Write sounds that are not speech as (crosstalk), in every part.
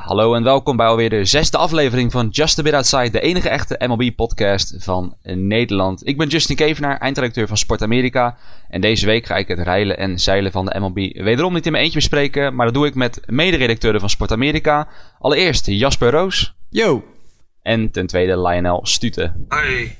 Ja, hallo en welkom bij alweer de zesde aflevering van Just a Bit Outside, de enige echte MLB-podcast van Nederland. Ik ben Justin Kevenaar, eindredacteur van Sport Amerika. En deze week ga ik het rijlen en zeilen van de MLB wederom niet in mijn eentje bespreken, maar dat doe ik met mederedacteuren van Sport Amerika. Allereerst Jasper Roos. Yo! En ten tweede Lionel Stute. Hoi.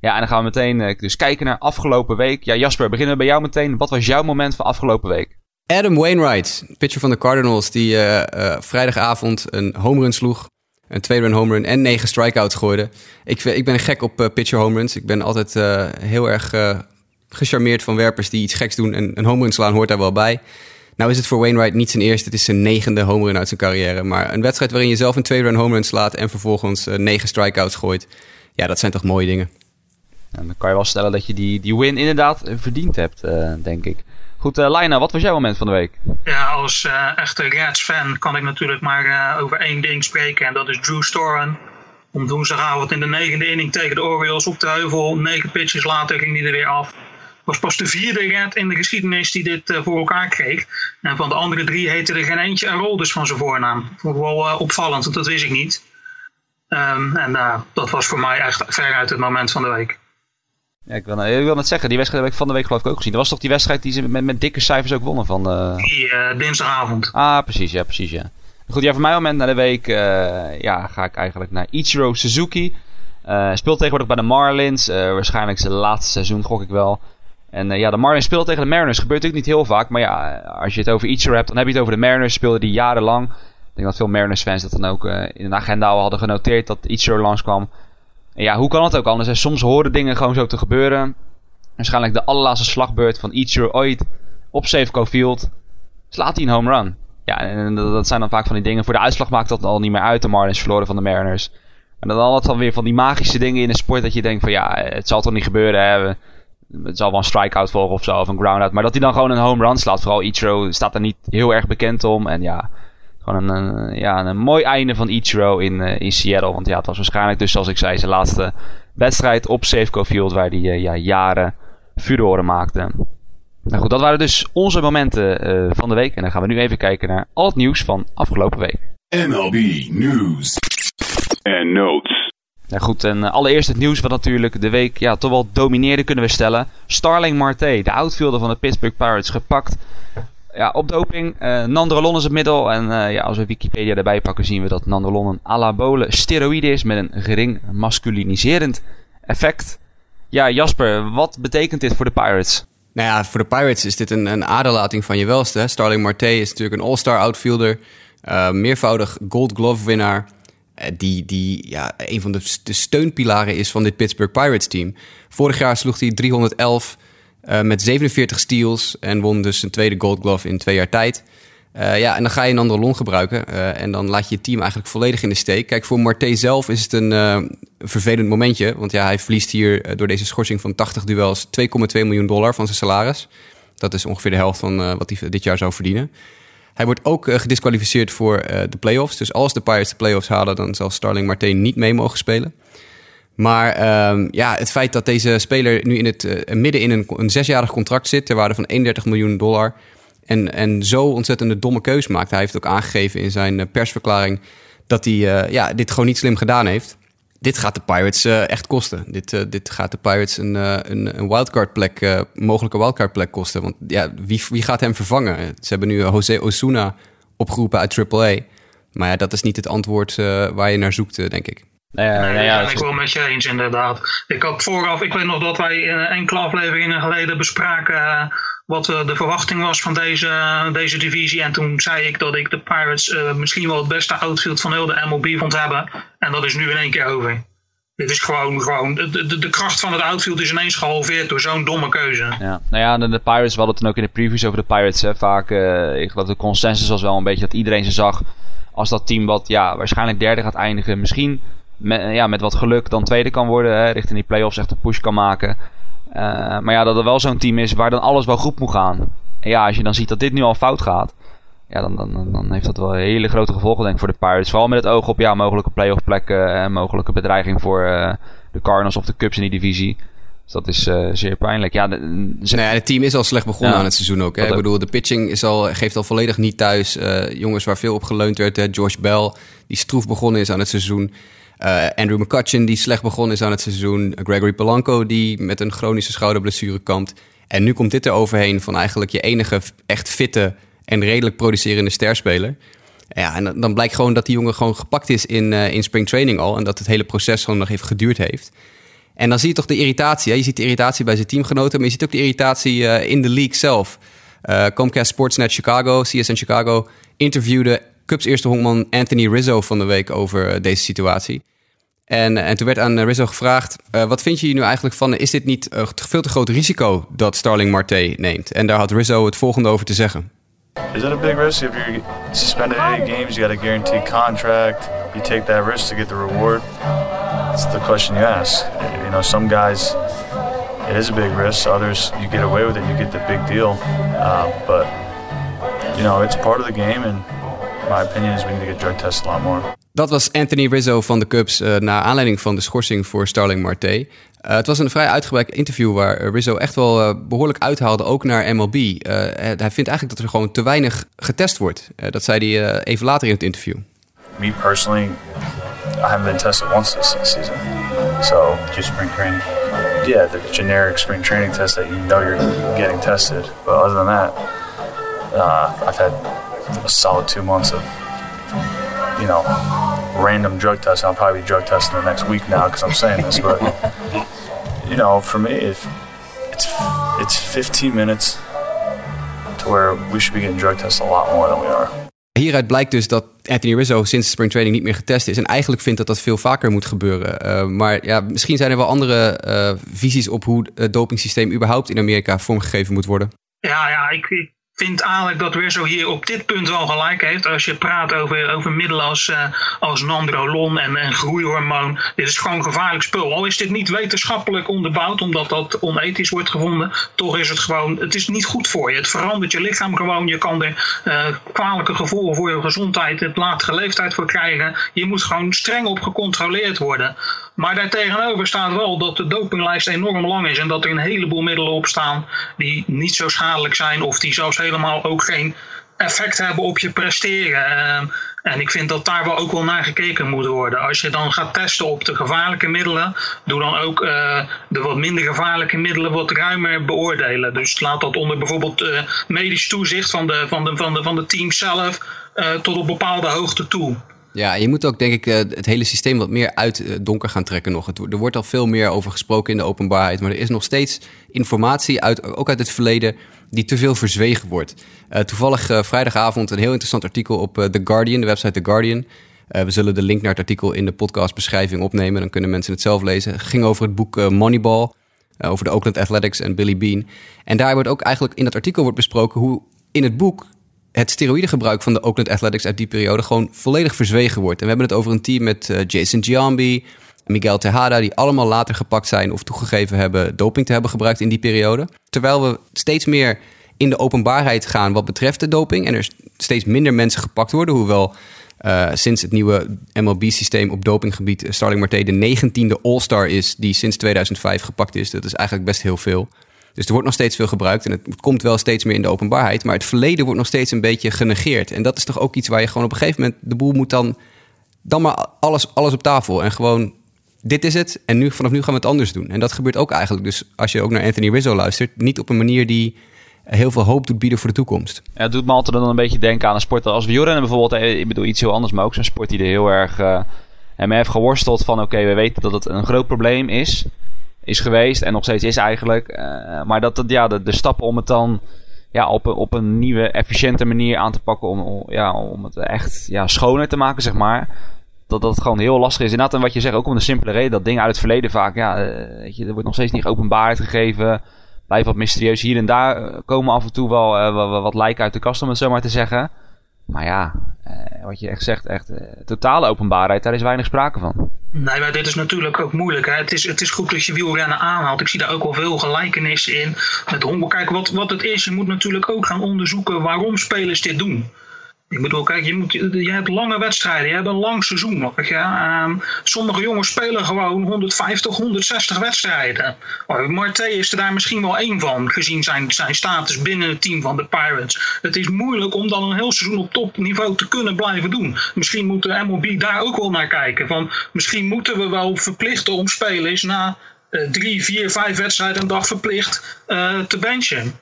Ja, en dan gaan we meteen eh, dus kijken naar afgelopen week. Ja, Jasper, beginnen we bij jou meteen. Wat was jouw moment van afgelopen week? Adam Wainwright, pitcher van de Cardinals, die uh, uh, vrijdagavond een home run sloeg. Een twee run home run en negen strikeouts gooide. Ik, ik ben gek op pitcher home runs. Ik ben altijd heel erg gecharmeerd van werpers die iets geks doen. En een home run slaan hoort daar wel bij. Nou is het voor Wainwright niet zijn eerste, het is zijn negende home run uit zijn carrière. Maar een wedstrijd waarin je zelf een twee run home run slaat en vervolgens negen strikeouts gooit. Ja, dat zijn toch mooie dingen. En dan kan je wel stellen dat je die, die win inderdaad verdiend hebt, denk ik. Goed, uh, Laina, wat was jouw moment van de week? Ja, als uh, echte Reds-fan kan ik natuurlijk maar uh, over één ding spreken. En dat is Drew Storen. Om woensdagavond in de negende inning tegen de Orioles op de heuvel. Negen pitches later ging hij er weer af. Was pas de vierde Red in de geschiedenis die dit voor elkaar kreeg. En van de andere drie heette er geen eentje Aroldis van zijn voornaam. Vond wel opvallend, want dat wist ik niet. Um, en dat was voor mij echt veruit het moment van de week. Ja, ik wil, ik wil net zeggen, die wedstrijd heb ik van de week geloof ik ook gezien. Dat was toch die wedstrijd die ze met, met dikke cijfers ook wonnen van... Uh... Die uh, dinsdagavond. Ah, precies, ja, precies, ja. Goed, ja, voor mij moment naar de week uh, ja, ga ik eigenlijk naar Ichiro Suzuki. speelt tegenwoordig bij de Marlins. waarschijnlijk zijn laatste seizoen, gok ik wel. En ja, de Marlins speelt tegen de Mariners. Gebeurt natuurlijk niet heel vaak. Maar ja, als je het over Ichiro hebt, dan heb je het over de Mariners. Speelde die jarenlang. Ik denk dat veel Mariners fans dat dan ook in een agenda al hadden genoteerd dat Ichiro langskwam ja, hoe kan het ook anders? En soms horen dingen gewoon zo te gebeuren. Waarschijnlijk de allerlaatste slagbeurt van Ichiro ooit op Safeco Field. Slaat hij een home run. Ja, en dat zijn dan vaak van die dingen. Voor de uitslag maakt dat al niet meer uit. De Marlins verloren van de Mariners. En dan altijd dan weer van die magische dingen in de sport. Dat je denkt van ja, het zal toch niet gebeuren. Hè? Het zal wel een strikeout volgen of zo. Of een groundout. Maar dat hij dan gewoon een home run slaat. Vooral Ichiro staat er niet heel erg bekend om. En ja, gewoon een, ja, een mooi einde van Ichiro in, uh, in Seattle. Want ja, het was waarschijnlijk dus, zoals ik zei, zijn laatste wedstrijd op Safeco Field. Waar hij uh, ja, jaren furoren maakte. Nou goed, dat waren dus onze momenten uh, van de week. En dan gaan we nu even kijken naar al het nieuws van afgelopen week. MLB News en Notes. Nou goed, en allereerst het nieuws wat natuurlijk de week ja, toch wel domineerde kunnen we stellen. Starling Marte, de outfielder van de Pittsburgh Pirates, gepakt ja, op doping. Uh, Nandrolon is het middel. En uh, ja, als we Wikipedia erbij pakken, zien we dat Nandrolon een anabole steroïde is met een gering masculiniserend effect. Ja, Jasper, wat betekent dit voor de Pirates? Nou ja, voor de Pirates is dit een, een aderlating van je welste. Starling Marte is natuurlijk een all-star outfielder. Uh, meervoudig Gold Glove winnaar. die die ja, een van de, de steunpilaren is van dit Pittsburgh Pirates team. Vorig jaar sloeg hij 311 uh, met 47 steals en won dus een tweede Gold Glove in twee jaar tijd. Uh, ja, en dan ga je een andere long gebruiken. Uh, en dan laat je je team eigenlijk volledig in de steek. Kijk, voor Marte zelf is het een vervelend momentje. Want ja, hij verliest hier door deze schorsing van 80 duels 2,2 miljoen dollar van zijn salaris. Dat is ongeveer de helft van wat hij dit jaar zou verdienen. Hij wordt ook gedisqualificeerd voor de playoffs. Dus als de Pirates de playoffs halen, dan zal Starling Marte niet mee mogen spelen. Maar um, ja, het feit dat deze speler nu in het, uh, midden in een, een zesjarig contract zit... ter waarde van 31 miljoen dollar... en, en zo ontzettend domme keus maakt. Hij heeft ook aangegeven in zijn uh, persverklaring... dat hij uh, ja, dit gewoon niet slim gedaan heeft. Dit gaat de Pirates echt kosten. Dit, dit gaat de Pirates een, een, een wildcard plek, mogelijke wildcard plek kosten. Want ja, wie, wie gaat hem vervangen? Ze hebben nu Jose Osuna opgeroepen uit AAA... Maar ja, dat is niet het antwoord waar je naar zoekt, denk ik. Nee, nee, nee ja, ben ik wel met je eens inderdaad. Ik had vooraf, ik weet nog dat wij enkele afleveringen geleden bespraken uh, wat de verwachting was van deze, deze divisie. En toen zei ik dat ik de Pirates uh, misschien wel het beste outfield van heel de MLB vond hebben. En dat is nu in één keer over. Dit is gewoon, gewoon de, de, de kracht van het outfield is ineens gehalveerd door zo'n domme keuze. Ja, nou ja, de, de Pirates, we hadden het ook in de previews over de Pirates. Hè, vaak, uh, ik geloof de consensus was wel een beetje dat iedereen ze zag als dat team wat ja, waarschijnlijk derde gaat eindigen. Misschien met, ja, met wat geluk dan tweede kan worden. Hè, richting die playoffs echt een push kan maken. Uh, maar ja, dat er wel zo'n team is waar dan alles wel goed moet gaan. En ja, als je dan ziet dat dit nu al fout gaat. ja, dan, dan, dan heeft dat wel hele grote gevolgen denk ik voor de Pirates. Vooral met het oog op ja, mogelijke playoff plekken en mogelijke bedreiging voor de Cardinals of de Cubs in die divisie. Dus dat is uh, zeer pijnlijk. Ja, de, nou ja, het team is al slecht begonnen aan het seizoen ook. Hè? Ik bedoel, de pitching is al, geeft al volledig niet thuis. Jongens waar veel op geleund werd. Hè? Josh Bell, die stroef begonnen is aan het seizoen. Uh, Andrew McCutcheon, die slecht begonnen is aan het seizoen. Gregory Polanco, die met een chronische schouderblessure kampt. En nu komt dit er overheen van eigenlijk je enige echt fitte en redelijk producerende sterspeler. Ja, en dan blijkt gewoon dat die jongen gewoon gepakt is in, in springtraining al. En dat het hele proces gewoon nog even geduurd heeft. En dan zie je toch de irritatie. Je ziet de irritatie bij zijn teamgenoten, maar je ziet ook de irritatie uh, in de league zelf. Uh, Comcast Sportsnet Chicago, CSN Chicago, interviewde Cubs eerste honkman Anthony Rizzo van de week over uh, deze situatie. En, en toen werd aan Rizzo gevraagd: wat vind je hier nu eigenlijk van? Is dit niet een veel te groot risico dat Starling Marte neemt? En daar had Rizzo het volgende over te zeggen. Is that a big risk if you're suspended eight games? You got a guaranteed contract. You take that risk to get the reward. That's the question you ask. You know, some guys, it is a big risk. Others, you get away with it, you get the big deal. Uh, but you know, it's part of the game, and my opinion is we need to get drug tested a lot more. Dat was Anthony Rizzo van de Cubs uh, naar aanleiding van de schorsing voor Starling Marte. Uh, het was een vrij uitgebreid interview waar Rizzo echt wel uh, behoorlijk uithaalde, ook naar MLB. Uh, hij vindt eigenlijk dat er gewoon te weinig getest wordt. dat zei hij even later in het interview. Me personally, I haven't been tested once this season. So just spring training. Yeah, the generic spring training test that you know you're getting tested. But other than that, I've had a solid two months of you know, random drug tests. I'll probably be drug testing the next week now because I'm saying this, but you know, for me, if it's it's 15 minutes to where we should be getting drug tests a lot more than we are. Hieruit blijkt dus dat Anthony Rizzo sinds spring training niet meer getest is. En eigenlijk vindt dat dat veel vaker moet gebeuren. Uh, maar ja, misschien zijn er wel andere uh, visies op hoe het dopingsysteem überhaupt in Amerika vormgegeven moet worden. Ja, ja ik, ik vind eigenlijk dat Rizzo hier op dit punt wel gelijk heeft. Als je praat over, over middelen als, uh, als nandrolon en, en groeihormoon. Dit is gewoon gevaarlijk spul. Al is dit niet wetenschappelijk onderbouwd, omdat dat onethisch wordt gevonden. Toch is het gewoon, het is niet goed voor je. Het verandert je lichaam gewoon. Je kan er uh, kwalijke gevolgen voor je gezondheid, het latere leeftijd voor krijgen. Je moet gewoon streng op gecontroleerd worden. Maar daartegenover staat wel dat de dopinglijst enorm lang is. En dat er een heleboel middelen op staan die niet zo schadelijk zijn. Of die zelfs helemaal ook geen effect hebben op je presteren. Uh, en ik vind dat daar wel ook wel naar gekeken moet worden. Als je dan gaat testen op de gevaarlijke middelen, doe dan ook uh, de wat minder gevaarlijke middelen wat ruimer beoordelen. Dus laat dat onder bijvoorbeeld uh, medisch toezicht van de, van de, van de, van de team zelf uh, tot op bepaalde hoogte toe. Ja, je moet ook denk ik het hele systeem wat meer uit het donker gaan trekken nog. Er wordt al veel meer over gesproken in de openbaarheid, maar er is nog steeds informatie, uit, ook uit het verleden, die te veel verzwegen wordt. Uh, toevallig vrijdagavond een heel interessant artikel op The Guardian, de website The Guardian. we zullen de link naar het artikel in de podcastbeschrijving opnemen, dan kunnen mensen het zelf lezen. Het ging over het boek Moneyball, over de Oakland Athletics en Billy Bean. En daar wordt ook eigenlijk in dat artikel wordt besproken hoe in het boek het steroïdegebruik van de Oakland Athletics uit die periode gewoon volledig verzwegen wordt. En we hebben het over een team met Jason Giambi, Miguel Tejada, die allemaal later gepakt zijn of toegegeven hebben doping te hebben gebruikt in die periode. Terwijl we steeds meer in de openbaarheid gaan wat betreft de doping en er steeds minder mensen gepakt worden, hoewel uh, sinds het nieuwe MLB-systeem op dopinggebied Starling Marte de negentiende All-Star is die sinds 2005 gepakt is. Dat is eigenlijk best heel veel. Dus er wordt nog steeds veel gebruikt en het komt wel steeds meer in de openbaarheid. Maar het verleden wordt nog steeds een beetje genegeerd. En dat is toch ook iets waar je gewoon op een gegeven moment de boel moet dan, dan maar alles, alles op tafel en gewoon dit is het en nu, vanaf nu gaan we het anders doen. En dat gebeurt ook eigenlijk, dus als je ook naar Anthony Rizzo luistert, niet op een manier die heel veel hoop doet bieden voor de toekomst. Ja, het doet me altijd dan een beetje denken aan een sport als wielrennen bijvoorbeeld. Eh, ik bedoel iets heel anders, maar ook zo'n sport die er heel erg uh, en heeft geworsteld van oké, we weten dat het een groot probleem is, is geweest en nog steeds is eigenlijk. Uh, maar dat het, ja, de, stappen om het dan ja, op, een, op een nieuwe, efficiënte manier aan te pakken om, ja, om het echt ja, schoner te maken, zeg maar dat dat gewoon heel lastig is. Inderdaad, en wat je zegt, ook om de simpele reden dat dingen uit het verleden vaak, ja, uh, weet je, er wordt nog steeds niet openbaarheid gegeven. Blijft wat mysterieus. Hier en daar eh, komen af en toe wel wat, wat lijken uit de kast, om het zo maar te zeggen. Maar ja, wat je echt zegt, echt totale openbaarheid, daar is weinig sprake van. Nee, maar dit is natuurlijk ook moeilijk. Hè? Het, is, het is goed dat je wielrennen aanhaalt. Ik zie daar ook wel veel gelijkenissen in met. Kijk, wat, wat het is, je moet natuurlijk ook gaan onderzoeken waarom spelers dit doen. Ik bedoel, kijk, je, je hebt lange wedstrijden, je hebt een lang seizoen nog. Um, sommige jongens spelen gewoon 150, 160 wedstrijden. Oh, Marte is er daar misschien wel één van, gezien zijn, zijn status binnen het team van de Pirates. Het is moeilijk om dan een heel seizoen op topniveau te kunnen blijven doen. Misschien moet de MLB daar ook wel naar kijken. Van, misschien moeten we wel verplichten om spelers na uh, drie, vier, vijf wedstrijden een dag verplicht uh, te benchen.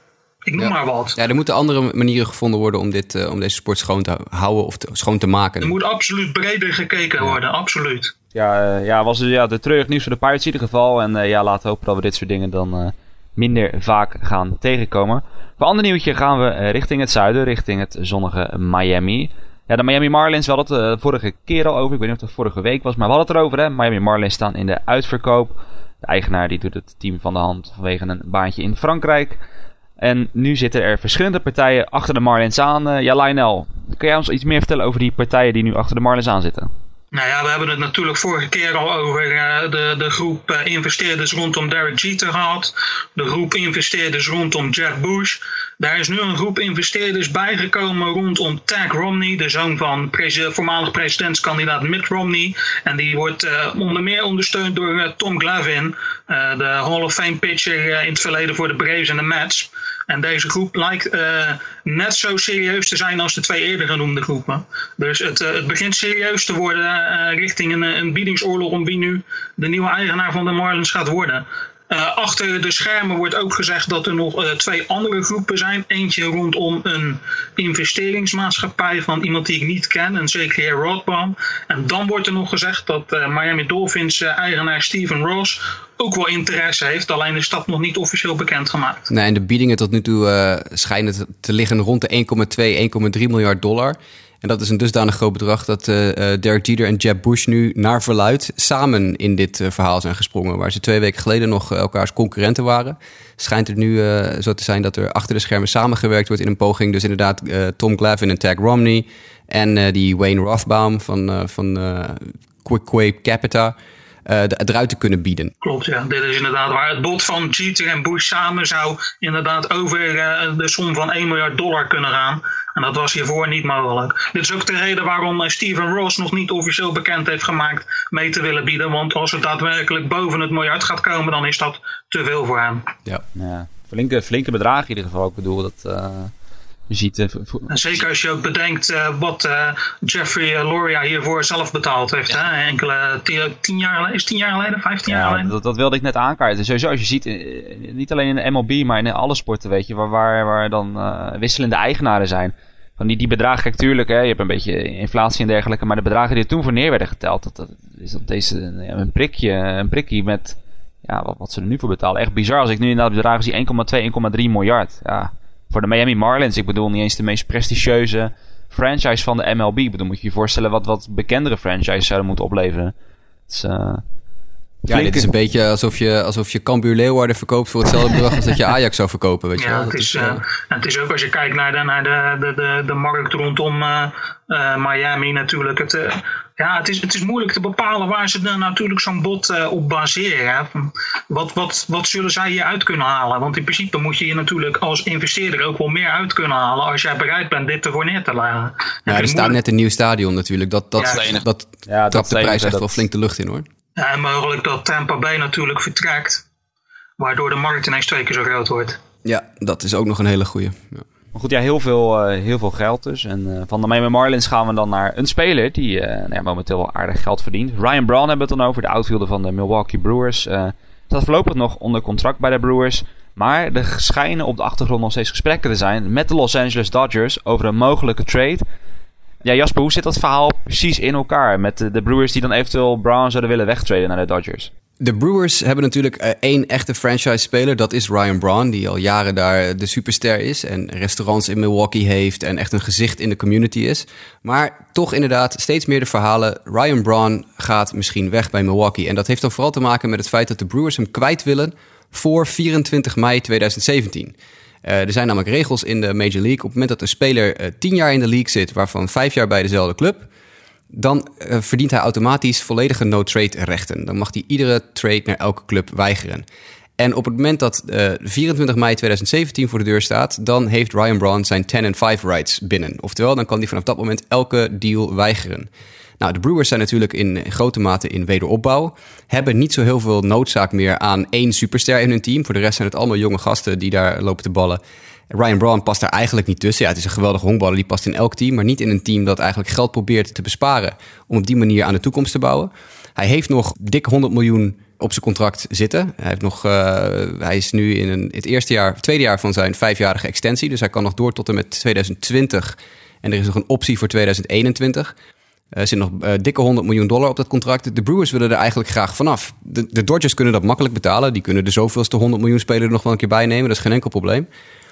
Ik noem Ja. maar wat. Ja, er moeten andere manieren gevonden worden om, dit, eh, om deze sport schoon te houden of te- schoon te maken. Er moet absoluut breder gekeken worden, absoluut. Ja, eh, ja, was dus, ja, de treurig nieuws voor de Pirates in ieder geval. En eh, ja, laten we hopen dat we dit soort dingen dan eh, minder vaak gaan tegenkomen. Voor ander nieuwtje gaan we richting het zuiden, richting het zonnige Miami. Ja, de Miami Marlins, we hadden het vorige keer al over. Ik weet niet of het vorige week was, maar we hadden het erover. Hè? Miami Marlins staan in de uitverkoop. De eigenaar die doet het team van de hand vanwege een baantje in Frankrijk. En nu zitten er verschillende partijen achter de Marlins aan. Eh, ja, Lionel, kun jij ons iets meer vertellen over die partijen die nu achter de Marlins aan zitten? Nou ja, we hebben het natuurlijk vorige keer al over eh, de, de groep eh, investeerders rondom Derek Jeter gehad. De groep investeerders rondom Jeb Bush. Daar is nu een groep investeerders bijgekomen rondom Tag Romney, de zoon van voormalig presidentskandidaat Mitt Romney. En die wordt eh, onder meer ondersteund door Tom Glavine, eh, de Hall of Fame pitcher in het verleden voor de Braves en de Mets. En deze groep lijkt eh, net zo serieus te zijn als de twee eerder genoemde groepen. Dus het, eh, het begint serieus te worden eh, richting een, een biedingsoorlog om wie nu de nieuwe eigenaar van de Marlins gaat worden. Eh, achter de schermen wordt ook gezegd dat er nog eh, twee andere groepen zijn. Eentje rondom een investeringsmaatschappij van iemand die ik niet ken, een zekere Rothbaum. En dan wordt er nog gezegd dat eh, Miami Dolphins eigenaar Steven Ross ook wel interesse heeft. Alleen is dat nog niet officieel bekendgemaakt. Nee, en de biedingen tot nu toe schijnen te liggen rond de 1,2, 1,3 miljard dollar. En dat is een dusdanig groot bedrag dat eh, Derek Jeter en Jeb Bush nu naar verluid samen in dit eh, verhaal zijn gesprongen. Waar ze twee weken geleden nog elkaars concurrenten waren. Schijnt het nu zo te zijn dat er achter de schermen samengewerkt wordt in een poging. Dus inderdaad Tom Glavine en Tag Romney. En die Wayne Rothbaum van, van Quick Quake Capita. Eh, eruit te kunnen bieden. Klopt, ja. Dit is inderdaad waar. Het bod van Jeter en Bush samen zou inderdaad over eh, de som van 1 miljard dollar kunnen gaan. En dat was hiervoor niet mogelijk. Dit is ook de reden waarom eh, Steven Ross nog niet officieel bekend heeft gemaakt mee te willen bieden. Want als het daadwerkelijk boven het miljard gaat komen, dan is dat te veel voor hem. Ja. Ja, flinke, flinke bedragen in ieder geval. Ik bedoel, dat eh, ziet... En zeker als je ook bedenkt eh, wat eh, Jeffrey eh, Loria hiervoor zelf betaald heeft. Hè? Enkele tien, jaar geleden, is tien jaar geleden, vijftien jaar ja, geleden? dat, dat wilde ik net aankaarten. Sowieso, als je ziet, niet alleen in de MLB, maar in alle sporten, weet je, waar, waar, waar dan wisselende eigenaren zijn. Van die, die bedragen, kijk, tuurlijk, hè, je hebt een beetje inflatie en dergelijke, maar de bedragen die er toen voor neer werden geteld, dat, dat is dat deze, een prikje, een prikje met, ja, wat, wat ze er nu voor betalen. Echt bizar als ik nu inderdaad bedragen zie, 1,2, 1,3 miljard. Ja, voor de Miami Marlins, ik bedoel niet eens de meest prestigieuze franchise van de MLB. Ik bedoel, moet je je voorstellen wat, wat bekendere franchises zouden moeten opleveren. Het is, eh, Ja, dit is een beetje alsof je, alsof je Cambuur Leeuwarden verkoopt voor hetzelfde bedrag als dat je Ajax zou verkopen, weet je Ja, wel. het Dat is, is, eh, eh, en het is ook als je kijkt naar de, naar de, de, de, de markt rondom eh, Miami natuurlijk. Het, eh, ja, het is, het is moeilijk te bepalen waar ze dan natuurlijk zo'n bod eh, op baseren. Hè. Wat, wat, wat zullen zij hier uit kunnen halen? Want in principe moet je hier natuurlijk als investeerder ook wel meer uit kunnen halen als jij bereid bent dit ervoor neer te leggen. En ja, er staat net een nieuw stadion natuurlijk. Dat, dat, Ja, dat, dat Ja, dat trapt de prijs echt dat- wel flink de lucht in hoor. Ja, en mogelijk dat Tampa Bay natuurlijk vertrekt. Waardoor de markt ineens twee keer zo groot wordt. Ja, dat is ook nog een hele goeie. Ja. Maar goed, ja, heel veel, eh, heel veel geld dus. En eh, van de Miami Marlins gaan we dan naar een speler die eh, nou ja, momenteel wel aardig geld verdient. Ryan Braun hebben we het dan over, de outfielder van de Milwaukee Brewers. Eh staat voorlopig nog onder contract bij de Brewers. Maar er schijnen op de achtergrond nog steeds gesprekken te zijn met de Los Angeles Dodgers over een mogelijke trade. Ja, Jasper, hoe zit dat verhaal precies in elkaar? Met de, Brewers die dan eventueel Brown zouden willen wegtraden naar de Dodgers. De Brewers hebben natuurlijk eh, één echte franchise-speler. Dat is Ryan Braun, die al jaren daar de superster is. En restaurants in Milwaukee heeft en echt een gezicht in de community is. Maar toch inderdaad steeds meer de verhalen. Ryan Braun gaat misschien weg bij Milwaukee. En dat heeft dan vooral te maken met het feit dat de Brewers hem kwijt willen voor 24 mei 2017. Eh, er zijn namelijk regels in de Major League. Op het moment dat een speler eh, 10 jaar in de league zit, waarvan 5 jaar bij dezelfde club dan eh, verdient hij automatisch volledige no-trade rechten. Dan mag hij iedere trade naar elke club weigeren. En op het moment dat uh, 24 mei 2017 voor de deur staat, dan heeft Ryan Braun zijn 10 and 5 rights binnen. Oftewel, dan kan hij vanaf dat moment elke deal weigeren. Nou, de Brewers zijn natuurlijk in grote mate in wederopbouw. Hebben niet zo heel veel noodzaak meer aan één superster in hun team. Voor de rest zijn het allemaal jonge gasten die daar lopen te ballen. Ryan Braun past daar eigenlijk niet tussen. Ja, het is een geweldige honkballer, die past in elk team. Maar niet in een team dat eigenlijk geld probeert te besparen... om op die manier aan de toekomst te bouwen. Hij heeft nog dik 100 miljoen op zijn contract zitten. Hij, heeft nog, uh, hij is nu in een, het eerste jaar, tweede jaar van zijn vijfjarige extensie. Dus hij kan nog door tot en met 2020. En er is nog een optie voor 2021. Er zit nog uh, dikke 100 miljoen dollar op dat contract. De Brewers willen er eigenlijk graag vanaf. De, Dodgers kunnen dat makkelijk betalen. Die kunnen de zoveelste 100 miljoen speler er nog wel een keer bij nemen. Dat is geen enkel probleem.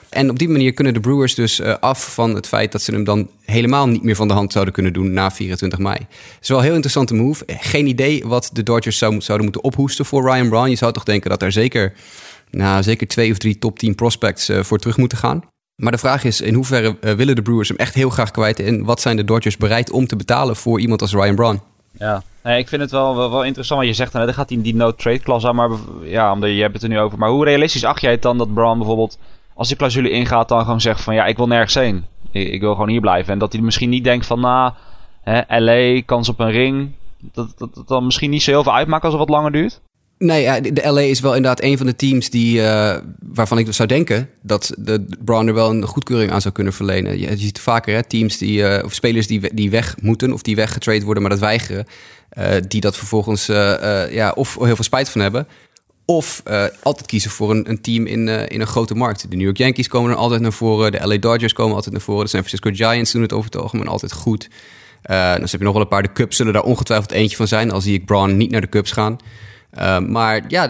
En op die manier kunnen de Brewers dus uh, af van het feit dat ze hem dan helemaal niet meer van de hand zouden kunnen doen na 24 mei. Het is wel een heel interessante move. Geen idee wat de Dodgers zou, zouden moeten ophoesten voor Ryan Braun. Je zou toch denken dat er zeker, nou, zeker twee of drie top 10 prospects voor terug moeten gaan. Maar de vraag is, in hoeverre uh, willen de Brewers hem echt heel graag kwijt? En wat zijn de Dodgers bereid om te betalen voor iemand als Ryan Braun? Ja, ik vind het wel, wel, interessant. Want je zegt, dan gaat hij die no-trade clause aan. Maar ja, omdat je hebt het er nu over. Maar hoe realistisch acht jij het dan dat Braun bijvoorbeeld als die clausule ingaat, dan gewoon zegt van ja, ik wil nergens heen. Ik, ik wil gewoon hier blijven. En dat hij misschien niet denkt van nou, LA, kans op een ring. Dat, dat, dat dan misschien niet zo heel veel uitmaakt als het wat langer duurt. Nee, de LA is wel inderdaad een van de teams die, uh, waarvan ik zou denken dat de Brown er wel een goedkeuring aan zou kunnen verlenen. Je, ziet vaker hè, teams die, uh, of spelers die, die weg moeten of die weggetrade worden, maar dat weigeren. Uh, die dat vervolgens ja, of heel veel spijt van hebben. Of altijd kiezen voor een, een team in, in een grote markt. De New York Yankees komen er altijd naar voren. De LA Dodgers komen altijd naar voren. De San Francisco Giants doen het over het algemeen altijd goed. Dan heb je nog wel een paar. De Cubs zullen daar ongetwijfeld eentje van zijn. Al zie ik Braun niet naar de Cubs gaan. Maar ja,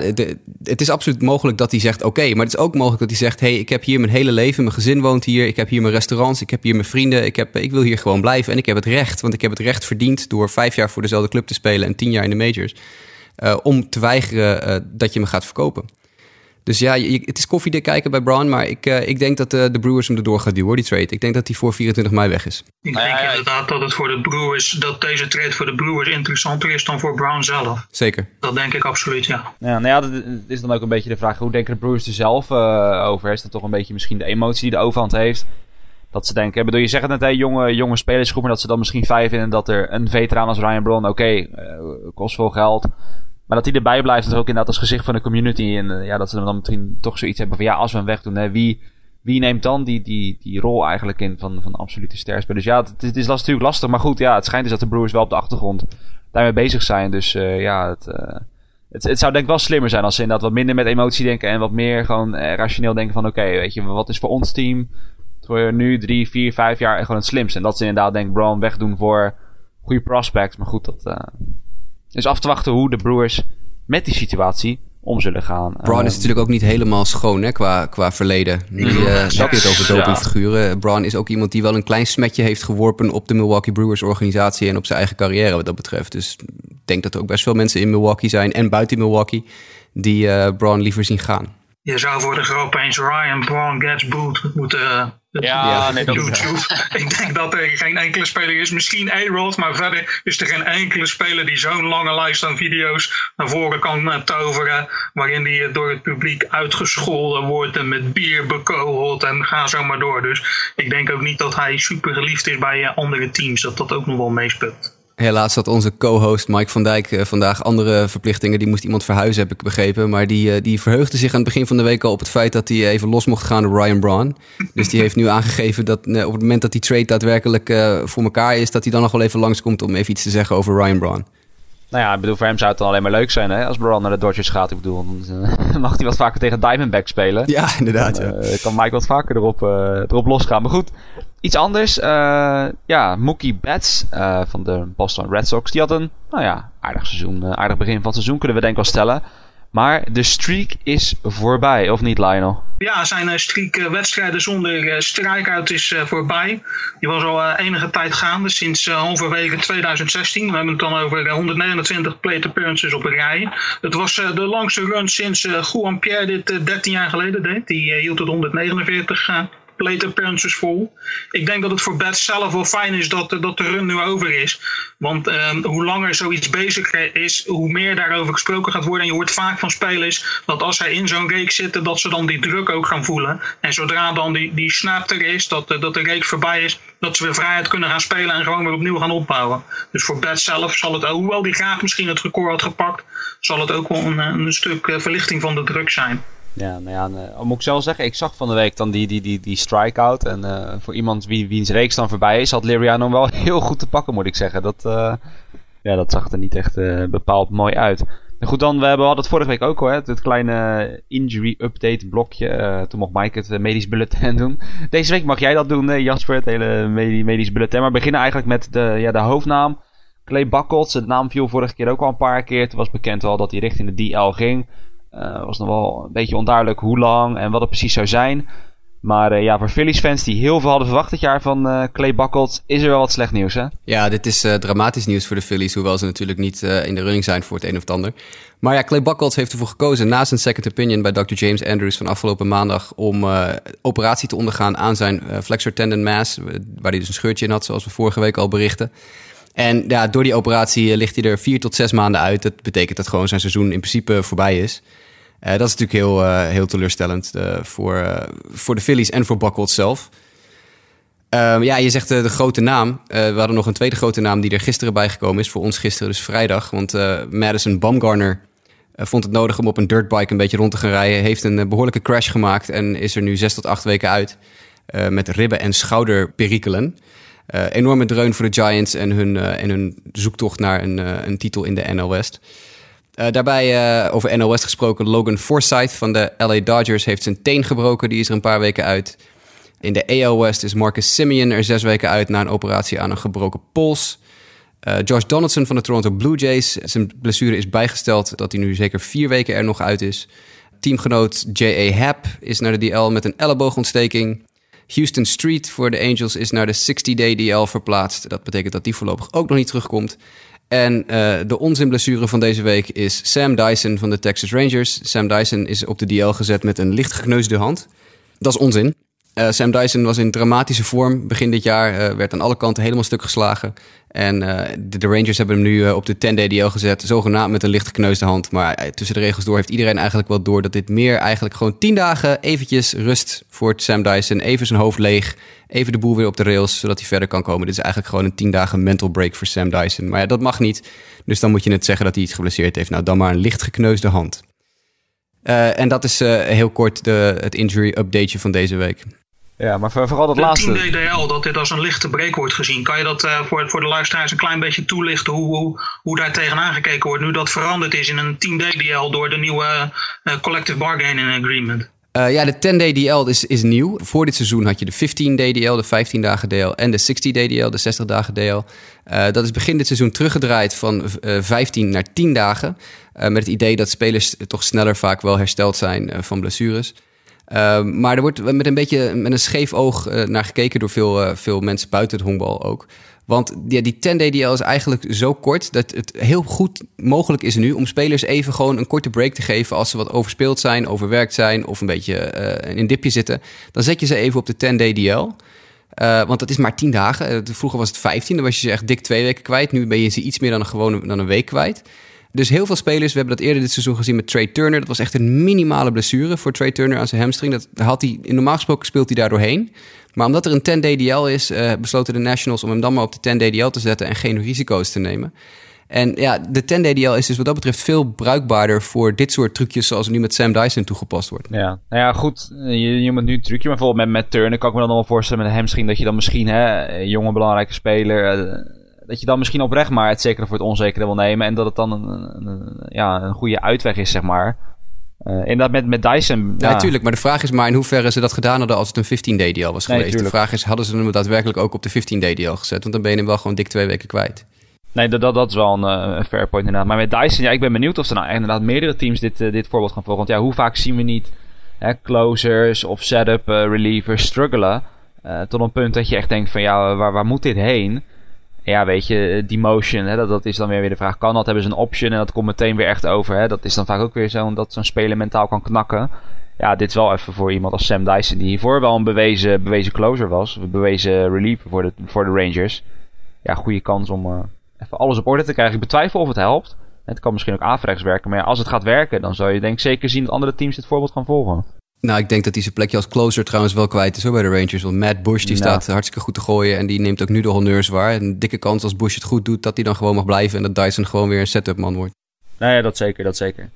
het is absoluut mogelijk dat hij zegt oké. Maar het is ook mogelijk dat hij zegt... hey, ik heb hier mijn hele leven. Mijn gezin woont hier. Ik heb hier mijn restaurants. Ik heb hier mijn vrienden. Ik, heb, ik wil hier gewoon blijven. En ik heb het recht. Want ik heb het recht verdiend... door vijf jaar voor dezelfde club te spelen... en tien jaar in de majors. Uh, om te weigeren uh, dat je me gaat verkopen. Dus ja, je, het is koffiedik kijken bij Brown, maar ik, uh, ik denk dat de Brewers hem erdoor gaat duwen, die trade. Ik denk dat hij voor 24 mei weg is. Ik denk inderdaad dat het voor de Brewers, dat deze trade voor de Brewers interessanter is dan voor Brown zelf. Zeker. Dat denk ik absoluut, ja. Ja, nou ja, dat is dan ook een beetje de vraag, hoe denken de Brewers er zelf over? Is dat toch een beetje misschien de emotie die de overhand heeft? Dat ze denken, bedoel, je zegt het net, hè, jonge, jonge spelersgroep, maar dat ze dan misschien vijf vinden dat er een veteraan als Ryan Braun, oké, okay, kost veel geld maar dat hij erbij blijft, is ook inderdaad als gezicht van de community. En uh, ja, dat ze dan misschien toch zoiets hebben van ja, als we hem wegdoen, wie, wie neemt dan die, die, die rol eigenlijk in van, van absolute sterspel? Dus ja, het, is natuurlijk lastig. Maar goed, ja, het schijnt dus dat de Brewers wel op de achtergrond daarmee bezig zijn. Dus uh, ja, het, uh, het, het, zou denk ik wel slimmer zijn als ze inderdaad wat minder met emotie denken. En wat meer gewoon rationeel denken van oké, weet je, wat is voor ons team voor nu drie, vier, vijf jaar gewoon het slimste. En dat ze inderdaad denk ik Brown wegdoen voor goede prospects. Maar goed, dat dus af te wachten hoe de Brewers met die situatie om zullen gaan. Braun is natuurlijk ook niet helemaal schoon hè, qua, qua verleden. Nu uh, heb je het over dopingfiguren. Ja. Braun is ook iemand die wel een klein smetje heeft geworpen op de Milwaukee Brewers organisatie en op zijn eigen carrière wat dat betreft. Dus ik denk dat er ook best veel mensen in Milwaukee zijn en buiten Milwaukee die uh, Braun liever zien gaan. Je zou voor de grap eens Ryan Braun gets booed moeten uh, ja, nee, dat YouTube. (laughs) ik denk dat er geen enkele speler is. Misschien A-Rod, maar verder is er geen enkele speler die zo'n lange lijst aan video's naar voren kan uh, toveren. Waarin die door het publiek uitgescholden wordt en met bier bekogeld en ga zo maar door. Dus ik denk ook niet dat hij super geliefd is bij andere teams. Dat dat ook nog wel meespeelt. Helaas had onze co-host Mike van Dijk uh, vandaag andere verplichtingen. Die moest iemand verhuizen, heb ik begrepen. Maar die, uh, die verheugde zich aan het begin van de week al op het feit dat hij even los mocht gaan door Ryan Braun. Dus die heeft nu aangegeven dat uh, op het moment dat die trade daadwerkelijk voor elkaar is, dat hij dan nog wel even langskomt om even iets te zeggen over Ryan Braun. Nou ja, ik bedoel, voor hem zou het dan alleen maar leuk zijn hè, als Braun naar de Dodgers gaat. Ik bedoel, dan (laughs) mag hij wat vaker tegen Diamondback spelen. Ja, inderdaad. Dan, ja. kan Mike wat vaker erop, erop losgaan. Maar goed, Iets anders, uh, ja, Mookie Betts uh, van de Boston Red Sox. Die had een, nou ja, aardig seizoen, uh, aardig begin van het seizoen kunnen we denk ik wel stellen. Maar de streak is voorbij, of niet Lionel? Ja, zijn streak wedstrijden zonder strikeout is voorbij. Die was al enige tijd gaande, sinds halverwege 2016. We hebben het dan over 129 plate appearances op een rij. Het was de langste run sinds Juan Pierre dit 13 jaar geleden deed. Die hield het 149 plate appearances vol. Ik denk dat het voor Bets zelf wel fijn is dat, dat de run nu over is. Want ehm, hoe langer zoiets bezig is, hoe meer daarover gesproken gaat worden. En je hoort vaak van spelers dat als zij in zo'n reeks zitten, dat ze dan die druk ook gaan voelen. En zodra dan die, die snap er is, dat, dat de reeks voorbij is, dat ze weer vrijheid kunnen gaan spelen en gewoon weer opnieuw gaan opbouwen. Dus voor Bets zelf zal het, hoewel die graag misschien het record had gepakt, zal het ook wel een, een stuk eh, verlichting van de druk zijn. Ja, nou ja, uh, moet ik zelf zeggen, ik zag van de week dan die, die, die, die strikeout. En uh, voor iemand wie, wiens reeks dan voorbij is, had Liriano wel (laughs) heel goed te pakken, moet ik zeggen. Dat, uh, ja, dat zag er niet echt bepaald mooi uit. En goed, dan, we hebben, hadden het vorige week ook al, hè, het kleine injury update blokje. toen mocht Mike het medisch bulletin (laughs) doen. Deze week mag jij dat doen, Jasper, het hele medisch bulletin. Maar we beginnen eigenlijk met de, ja, de hoofdnaam. Clay Buckles, de naam viel vorige keer ook al een paar keer. Het was bekend al dat hij richting de DL ging. Uh, was nog wel een beetje onduidelijk hoe lang en wat het precies zou zijn. Maar uh, ja, voor Phillies fans die heel veel hadden verwacht dit jaar van uh, Clay Buckles, is er wel wat slecht nieuws, hè? Ja, dit is dramatisch nieuws voor de Phillies, hoewel ze natuurlijk niet in de running zijn voor het een of het ander. Maar ja, Clay Buckles heeft ervoor gekozen, na zijn second opinion bij Dr. James Andrews van afgelopen maandag, om operatie te ondergaan aan zijn flexor tendon mass, waar hij dus een scheurtje in had, zoals we vorige week al berichten. En ja, door die operatie ligt hij er vier tot zes maanden uit. Dat betekent dat gewoon zijn seizoen in principe voorbij is. Uh, dat is natuurlijk heel, uh, heel teleurstellend uh, voor, voor de Phillies en voor Buckles zelf. Ehm, ja, je zegt de grote naam. we hadden nog een tweede grote naam die er gisteren bijgekomen is. Voor ons gisteren, dus vrijdag. Want Madison Bumgarner vond het nodig om op een dirtbike een beetje rond te gaan rijden. Heeft een behoorlijke crash gemaakt en is er nu zes tot acht weken uit. met ribben- en schouderperikelen. enorme dreun voor de Giants en hun, en hun zoektocht naar een, een titel in de NL West. Uh, daarbij uh, over NOS gesproken, Logan Forsythe van de LA Dodgers heeft zijn teen gebroken. Die is er een paar weken uit. In de AL West is Marcus Simeon er zes weken uit na een operatie aan een gebroken pols. Uh, Josh Donaldson van de Toronto Blue Jays. Zijn blessure is bijgesteld dat hij nu zeker vier weken er nog uit is. Teamgenoot J.A. Happ is naar de DL met een elleboogontsteking. Houston Street voor de Angels is naar de 60-day DL verplaatst. Dat betekent dat die voorlopig ook nog niet terugkomt. En uh, de onzinblessure van deze week is Sam Dyson van de Texas Rangers. Sam Dyson is op de DL gezet met een licht gekneusde hand. Dat is onzin. Uh, Sam Dyson was in dramatische vorm begin dit jaar. Uh, werd aan alle kanten helemaal stuk geslagen. En de, de, Rangers hebben hem nu op de 10-day DL gezet. Zogenaamd met een licht gekneusde hand. Maar tussen de regels door heeft iedereen eigenlijk wel door... dat dit meer eigenlijk gewoon 10 dagen eventjes rust voor Sam Dyson. Even zijn hoofd leeg even de boel weer op de rails, zodat hij verder kan komen. Dit is eigenlijk gewoon een tien dagen mental break voor Sam Dyson. Maar ja, dat mag niet. Dus dan moet je net zeggen dat hij iets geblesseerd heeft. Nou, dan maar een licht gekneusde hand. En dat is heel kort de, het injury updateje van deze week. Ja, maar vooral dat laatste. De DDL, dat dit als een lichte break wordt gezien. Kan je dat uh, voor, voor de luisteraars een klein beetje toelichten hoe, hoe, hoe daar tegenaan gekeken wordt? Nu dat veranderd is in een 10 DDL door de nieuwe Collective Bargaining Agreement. Uh, ja, de 10-day DL is, is nieuw. Voor dit seizoen had je de 15-day DL, de 15 dagen DL en de 60-day DL, de 60 dagen DL. Uh, dat is begin dit seizoen teruggedraaid van uh, eh, 15 naar 10 dagen. met het idee dat spelers toch sneller vaak wel hersteld zijn van blessures. Maar er wordt met een beetje met een scheef oog naar gekeken door veel, veel mensen buiten het honkbal ook. Want ja, die 10-day DL is eigenlijk zo kort dat het heel goed mogelijk is nu om spelers even gewoon een korte break te geven als ze wat overspeeld zijn, overwerkt zijn of een beetje uh, in dipje zitten. Dan zet je ze even op de 10-day DL. Uh, want dat is maar 10 dagen. Vroeger was het 15, dan was je ze echt dik twee weken kwijt. Nu ben je ze iets meer dan een, gewone, dan een week kwijt. Dus heel veel spelers, we hebben dat eerder dit seizoen gezien met Trey Turner. Dat was echt een minimale blessure voor Trey Turner aan zijn hamstring. Dat had hij, normaal gesproken speelt hij daar doorheen. Maar omdat er een 10 DDL is, uh, besloten de Nationals om hem dan maar op de 10 DDL te zetten en geen risico's te nemen. En ja, de 10 DDL is dus wat dat betreft veel bruikbaarder voor dit soort trucjes zoals nu met Sam Dyson toegepast wordt. Ja, nou ja, goed. Je, je moet nu een trucje, maar bijvoorbeeld met, Turner kan ik me dan wel voorstellen met een hamstring dat je dan misschien, hè, een jonge belangrijke speler, uh, dat je dan misschien oprecht maar het zekere voor het onzekere wil nemen en dat het dan een, een, een ja, een goede uitweg is, zeg maar. Uh, inderdaad, met, met Dyson. Ja, natuurlijk. Maar de vraag is maar in hoeverre ze dat gedaan hadden als het een 15 DDL was geweest. de vraag is, hadden ze hem daadwerkelijk ook op de 15 DDL gezet? Want dan ben je hem wel gewoon dik twee weken kwijt. Nee, dat, dat, dat is wel een, uh, een fair point inderdaad. Maar met Dyson, ja, ik ben benieuwd of er nou inderdaad meerdere teams dit, uh, dit voorbeeld gaan volgen. Want ja, hoe vaak zien we niet hè, closers of setup relievers struggelen? tot een punt dat je echt denkt van ja, waar, waar moet dit heen? Ja, weet je, eh, die motion, hè, dat, dat is dan weer, weer de vraag. Kan dat? Hebben ze een option en dat komt meteen weer echt over. Hè? Dat is dan vaak ook weer zo dat zo'n speler mentaal kan knakken. ja, dit is wel even voor iemand als Sam Dyson, die hiervoor wel een bewezen, bewezen closer was. Een bewezen reliever voor de, voor de Rangers. Ja, goede kans om uh, even alles op orde te krijgen. Ik betwijfel of het helpt. Het kan misschien ook averechts werken. Maar als het gaat werken, dan zou je denk ik zeker zien dat andere teams dit voorbeeld gaan volgen. Nou, ik denk dat hij zijn plekje als closer trouwens wel kwijt is hoor, bij de Rangers. Want Matt Bush die staat hartstikke goed te gooien en die neemt ook nu de honneurs waar. Een dikke kans als Bush het goed doet, dat hij dan gewoon mag blijven en dat Dyson gewoon weer een setup man wordt. Nee, dat zeker, dat zeker.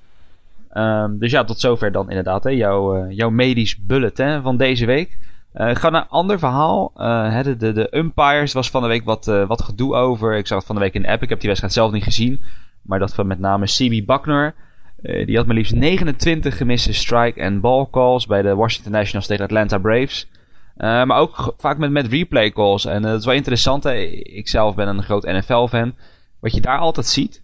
Um, dus ja, tot zover dan inderdaad hè, jouw, uh, jouw medisch bullet hè, van deze week. Uh, ga naar een ander verhaal. Uh, de, de, de umpires was van de week wat, wat gedoe over. Ik zag het van de week in de app. Ik heb die wedstrijd zelf niet gezien. Maar dat van met name CB Buckner. Die had maar liefst 29 gemiste strike- en ball calls bij de Washington Nationals tegen Atlanta Braves. maar ook vaak met, met replay calls. En dat is wel interessant. Hè. Ik zelf ben een groot NFL-fan. Wat je daar altijd ziet,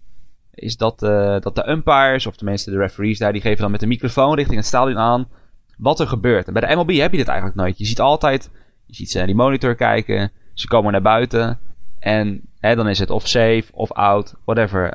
is dat, dat de umpires, of tenminste de referees daar, die geven dan met de microfoon richting het stadion aan wat er gebeurt. En bij de MLB heb je dit eigenlijk nooit. Je ziet altijd, je ziet ze naar die monitor kijken, ze komen naar buiten en hè, dan is het of safe of out, whatever.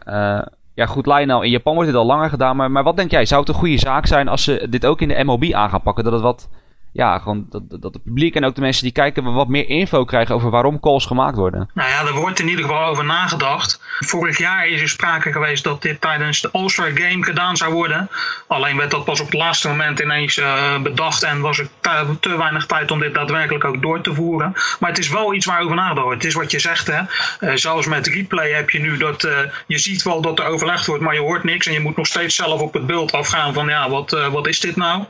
Ja, goed, Lionel, in Japan wordt dit al langer gedaan, maar, maar wat denk jij? Zou het een goede zaak zijn als ze dit ook in de MLB aan gaan pakken? Dat het wat ja, gewoon dat, dat het publiek en ook de mensen die kijken wat meer info krijgen over waarom calls gemaakt worden. Nou ja, er wordt in ieder geval over nagedacht. Vorig jaar is er sprake geweest dat dit tijdens de All-Star Game gedaan zou worden. Alleen werd dat pas op het laatste moment ineens uh, bedacht en was er te, weinig tijd om dit daadwerkelijk ook door te voeren. Maar het is wel iets waarover nagedacht wordt. Het is wat je zegt, hè. Uh, zelfs met replay heb je nu dat uh, je ziet wel dat er overlegd wordt, maar je hoort niks en je moet nog steeds zelf op het beeld afgaan van ja, wat, wat is dit nou?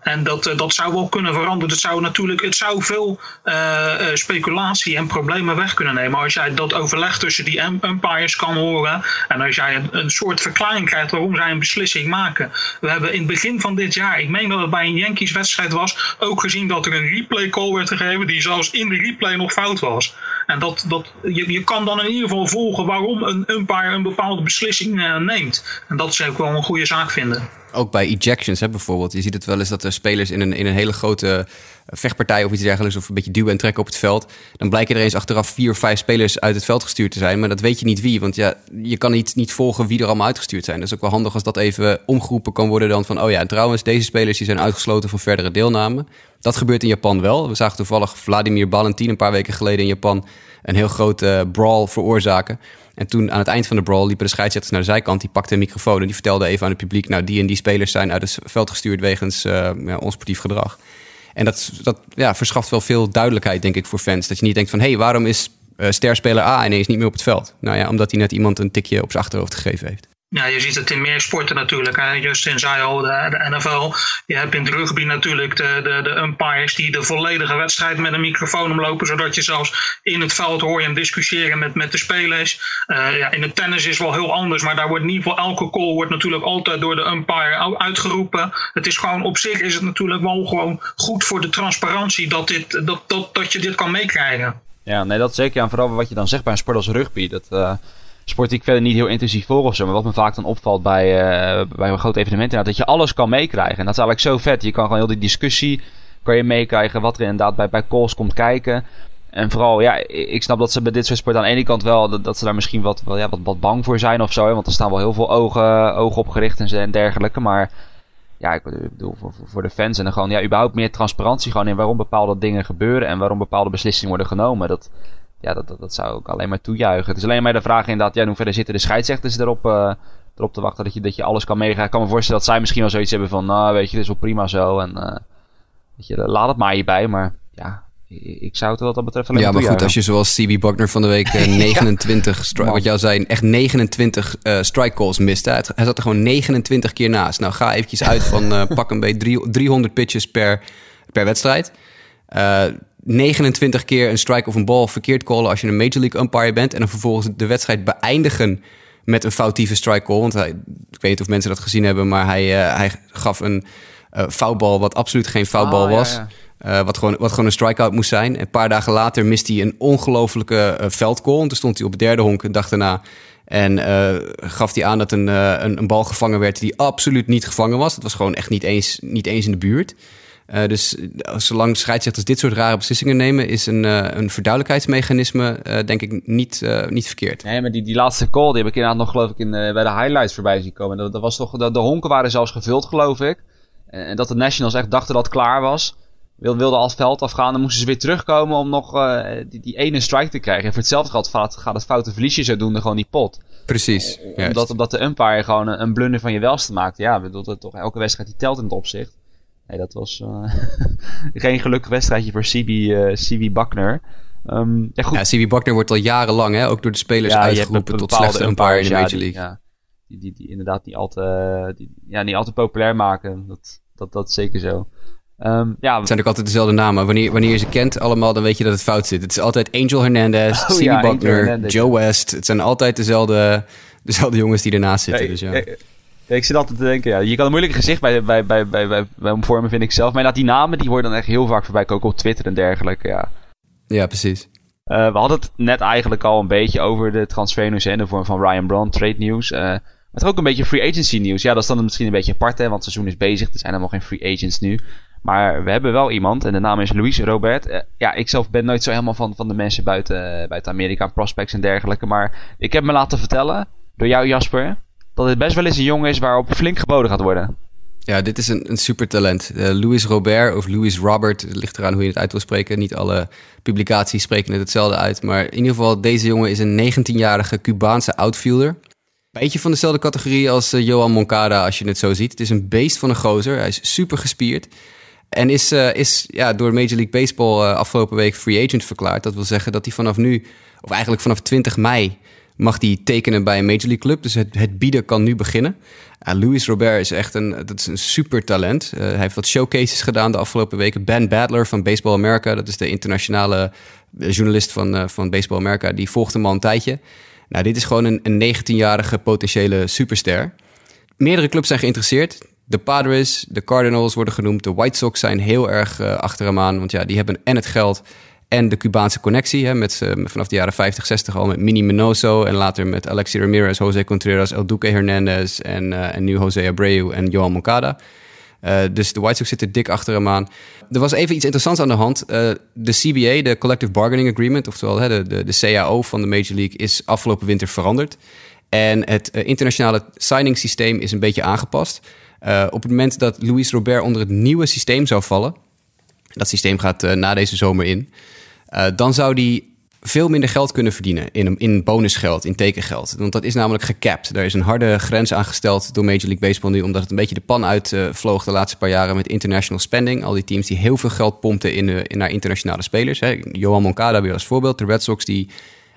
En dat, eh, dat zou wel kunnen veranderen. Dat zou natuurlijk, het zou veel uh, speculatie en problemen weg kunnen nemen. Als jij dat overleg tussen die umpires kan horen. En als jij een, een, soort verklaring krijgt waarom zij een beslissing maken. We hebben in het begin van dit jaar, ik meen dat het bij een Yankees wedstrijd was. Ook gezien dat er een replay call werd gegeven. Die zelfs in de replay nog fout was. En dat, dat, je, je kan dan in ieder geval volgen waarom een umpire een bepaalde beslissing uh, neemt. En dat zou ik wel een goede zaak vinden. Ook bij ejections hè, bijvoorbeeld. Je ziet het wel eens dat er spelers in een, in een hele grote vechtpartij of iets dergelijks... of een beetje duwen en trekken op het veld... dan blijken er eens achteraf vier of vijf spelers uit het veld gestuurd te zijn. Maar dat weet je niet wie, want ja, je kan niet, niet volgen wie er allemaal uitgestuurd zijn. Dat is ook wel handig als dat even omgeroepen kan worden dan van... oh ja, trouwens, deze spelers die zijn uitgesloten van verdere deelname. Dat gebeurt in Japan wel. We zagen toevallig Vladimir Valentin een paar weken geleden in Japan... een heel grote brawl veroorzaken... En toen aan het eind van de brawl liepen de scheidsrechters naar de zijkant. Die pakte een microfoon en die vertelde even aan het publiek... nou, die en die spelers zijn uit het veld gestuurd wegens uh, ja, onsportief gedrag. En dat, dat ja, verschaft wel veel duidelijkheid, denk ik, voor fans. Dat je niet denkt van, hé, hey, waarom is uh, sterspeler A ineens niet meer op het veld? Nou ja, omdat hij net iemand een tikje op zijn achterhoofd gegeven heeft. Ja, je ziet het in meer sporten natuurlijk. Hè. Justin zei al, de, NFL. Je hebt in het rugby natuurlijk de, de, de umpires die de volledige wedstrijd met een microfoon omlopen. Zodat je zelfs in het veld hoor je hem discussiëren met, met de spelers. Uh, ja, in het tennis is wel heel anders. Maar daar wordt in ieder geval elke call wordt natuurlijk altijd door de umpire uitgeroepen. Het is gewoon op zich is het natuurlijk wel gewoon goed voor de transparantie dat, dit, dat, dat, dat je dit kan meekrijgen. Ja, nee, dat zeker. En vooral wat je dan zegt bij een sport als rugby. Dat... Uh sport die ik verder niet heel intensief volg of zo. Maar wat me vaak dan opvalt bij, uh, bij een groot evenement, dat je alles kan meekrijgen. En dat is eigenlijk zo vet. Je kan gewoon heel die discussie kan je meekrijgen. Wat er inderdaad bij, bij calls komt kijken. En vooral, ja, ik snap dat ze bij dit soort sport aan de ene kant wel, dat, ze daar misschien wat, wel, ja, wat, wat bang voor zijn of zo. Want er staan wel heel veel ogen, ogen op gericht en, en dergelijke. Maar ja, ik bedoel, voor, voor de fans en dan gewoon, ja, überhaupt meer transparantie gewoon in waarom bepaalde dingen gebeuren en waarom bepaalde beslissingen worden genomen. Dat, ja, dat, dat, dat, zou ik alleen maar toejuichen. Het is alleen maar de vraag inderdaad, ja, hoe verder zitten de scheidsrechters erop, uh, erop te wachten dat je, dat je alles kan meegaan. Ik kan me voorstellen dat zij misschien wel zoiets hebben van, nou weet je, dit is wel prima zo. En uh, weet je, laat het maar hierbij. Maar ja, ik zou het wat dat betreft alleen Ja, maar goed, als je zoals CB Buckner van de week (laughs) uh, 29, ja. wat jou zei, echt 29 uh, strike calls miste. Hij zat er gewoon 29 keer naast. Nou, ga eventjes uit van uh, (laughs) pak een beetje 300 pitches per, per wedstrijd. 29 keer een strike of een bal verkeerd callen als je een Major League umpire bent. En dan vervolgens de wedstrijd beëindigen met een foutieve strike call. Want hij, ik weet niet of mensen dat gezien hebben, maar hij, uh, hij gaf een uh, foutbal wat absoluut geen foutbal oh, was. Ja, ja. Uh, wat, gewoon, wat gewoon een strikeout moest zijn. En een paar dagen later miste hij een ongelofelijke veldcall. En toen stond hij op het derde honk een dag daarna. En gaf hij aan dat een, een, een, bal gevangen werd die absoluut niet gevangen was. Het was gewoon echt niet eens, niet eens in de buurt. Uh, dus zolang scheidsrechters dit soort rare beslissingen nemen, is een, uh, een verduidelijkheidsmechanisme, uh, denk ik, niet, niet verkeerd. Nee, maar die, die laatste call, die heb ik inderdaad nog, geloof ik, in, bij de highlights voorbij zien komen. Dat, dat was toch, de, de honken waren zelfs gevuld, geloof ik. En, dat de Nationals echt dachten dat het klaar was. Wil- Wilden al het veld afgaan. Dan moesten ze weer terugkomen om nog eh, die, die ene strike te krijgen. En voor hetzelfde geld gaat, gaat het foute verliesje zodoende gewoon die pot. Precies. Omdat, omdat de umpire gewoon een, een blunder van je welste maakt. Ja, bedoel, dat toch elke wedstrijd die telt in het opzicht. Nee, dat was eh, (laughs) geen gelukkig wedstrijdje voor CB, eh CB Buckner. Ehm, ja, goed. Ja, CB Buckner wordt al jarenlang, hè, ook door de spelers Ja, uitgeroepen tot slechtste umpire in de Major League. Die, ja, die, die, die inderdaad niet al te, die, ja, niet al te populair maken. Dat, dat, dat is zeker zo. Ehm, ja, Het zijn ook altijd dezelfde namen. Wanneer, wanneer je ze kent allemaal, dan weet je dat het fout zit. Het is altijd Angel Hernandez, Oh ja, Angel Buckner. Joe West. Het zijn altijd dezelfde, (laughs) dezelfde jongens die ernaast zitten. Ja, dus ja. Ja, ik zit altijd te denken, ja, je kan een moeilijk gezicht bij, bij, bij, bij, bij, vormen, vind ik zelf. Maar die namen die worden dan echt heel vaak voorbij ook op Twitter en dergelijke. Ja. ja, precies. Eh, we hadden het net eigenlijk al een beetje over de transfernews in de vorm van Ryan Brand, trade nieuws. Eh, maar toch ook een beetje free agency nieuws. Ja, dat is dan misschien een beetje apart, hè, want het seizoen is bezig. Er zijn helemaal geen free agents nu. Maar we hebben wel iemand en de naam is Luis Robert. Eh, ja, ik zelf ben nooit zo helemaal van, van de mensen buiten, buiten Amerika, prospects en dergelijke. Maar ik heb me laten vertellen, door jou Jasper, dat het best wel eens een jongen is waarop flink geboden gaat worden. Ja, dit is een, een supertalent. Uh, Louis Robert of Louis Robert, het ligt eraan hoe je het uit wil spreken. Niet alle publicaties spreken het hetzelfde uit. Maar in ieder geval, deze jongen is een 19-jarige Cubaanse outfielder. Beetje van dezelfde categorie als uh, Johan Moncada, als je het zo ziet. Het is een beest van een gozer. Hij is super gespierd. En is, uh, is ja, door Major League Baseball afgelopen week free agent verklaard. Dat wil zeggen dat hij vanaf nu, of eigenlijk vanaf 20 mei, mag hij tekenen bij een Major League club. Dus het, het bieden kan nu beginnen. Uh, Luis Robert is echt een, dat is een super talent. hij heeft wat showcases gedaan de afgelopen weken. Ben Badler van Baseball America, dat is de internationale journalist van, van Baseball America, die volgt hem al een tijdje. Nou, dit is gewoon een, een 19-jarige potentiële superster. Meerdere clubs zijn geïnteresseerd. De Padres, de Cardinals worden genoemd. De White Sox zijn heel erg uh, achter hem aan. Want ja, die hebben en het geld en de Cubaanse connectie. Hè, met, uh, vanaf de jaren 50, 60 al met Minnie Minoso. En later met Alexi Ramirez, Jose Contreras, El Duque Hernandez. En, uh, en nu Jose Abreu en Johan Moncada. Uh, dus de White Sox zitten dik achter hem aan. Er was even iets interessants aan de hand. De CBA, de Collective Bargaining Agreement, oftewel hè, de, de, de CAO van de Major League, is afgelopen winter veranderd. En het internationale signing systeem is een beetje aangepast. Op het moment dat Luis Robert onder het nieuwe systeem zou vallen, dat systeem gaat na deze zomer in, uh, dan zou die veel minder geld kunnen verdienen in, in bonusgeld, in tekengeld. Want dat is namelijk gecapt. Daar is een harde grens aangesteld door Major League Baseball nu, omdat het een beetje de pan uitvloog de laatste paar jaren met international spending. Al die teams die heel veel geld pompten in, in naar internationale spelers. Hè. Johan Moncada weer als voorbeeld. De Red Sox die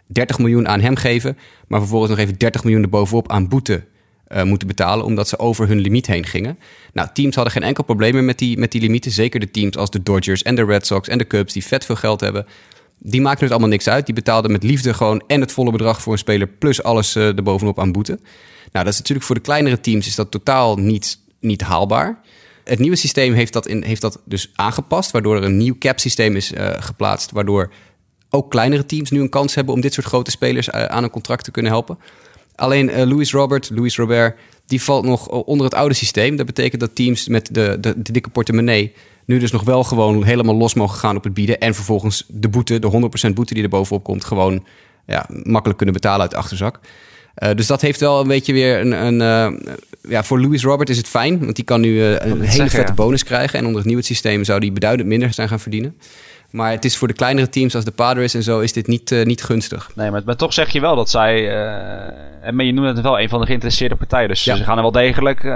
30 miljoen aan hem geven, maar vervolgens nog even 30 miljoen erbovenop aan boete uh, moeten betalen, omdat ze over hun limiet heen gingen. Nou, teams hadden geen enkel probleem met die, met die limieten. Zeker de teams als de Dodgers en de Red Sox en de Cubs, die vet veel geld hebben. Die maakten het allemaal niks uit. Die betaalden met liefde gewoon en het volle bedrag voor een speler, plus alles uh, erbovenop aan boete. Nou, dat is natuurlijk voor de kleinere teams is dat totaal niet, niet haalbaar. Het nieuwe systeem heeft dat, in, heeft dat dus aangepast, waardoor er een nieuw cap systeem is uh, geplaatst, waardoor ook kleinere teams nu een kans hebben om dit soort grote spelers aan een contract te kunnen helpen. Alleen uh, Louis Robert, Louis Robert, die valt nog onder het oude systeem. Dat betekent dat teams met de, de, de dikke portemonnee nu dus nog wel gewoon helemaal los mogen gaan op het bieden. En vervolgens de boete, de 100% boete die er bovenop komt, gewoon ja, makkelijk kunnen betalen uit de achterzak. Uh, dus dat heeft wel een beetje weer een. een uh, ja, voor Louis Robert is het fijn, want die kan nu uh, een hele zeggen, vette ja. bonus krijgen. En onder het nieuwe systeem zou die beduidend minder zijn gaan verdienen. Maar het is voor de kleinere teams als de Padres en zo is dit niet, uh, niet gunstig. Nee, maar, maar, toch zeg je wel dat zij... Uh, maar je noemt het wel een van de geïnteresseerde partijen. Dus ja. ze gaan er wel degelijk uh,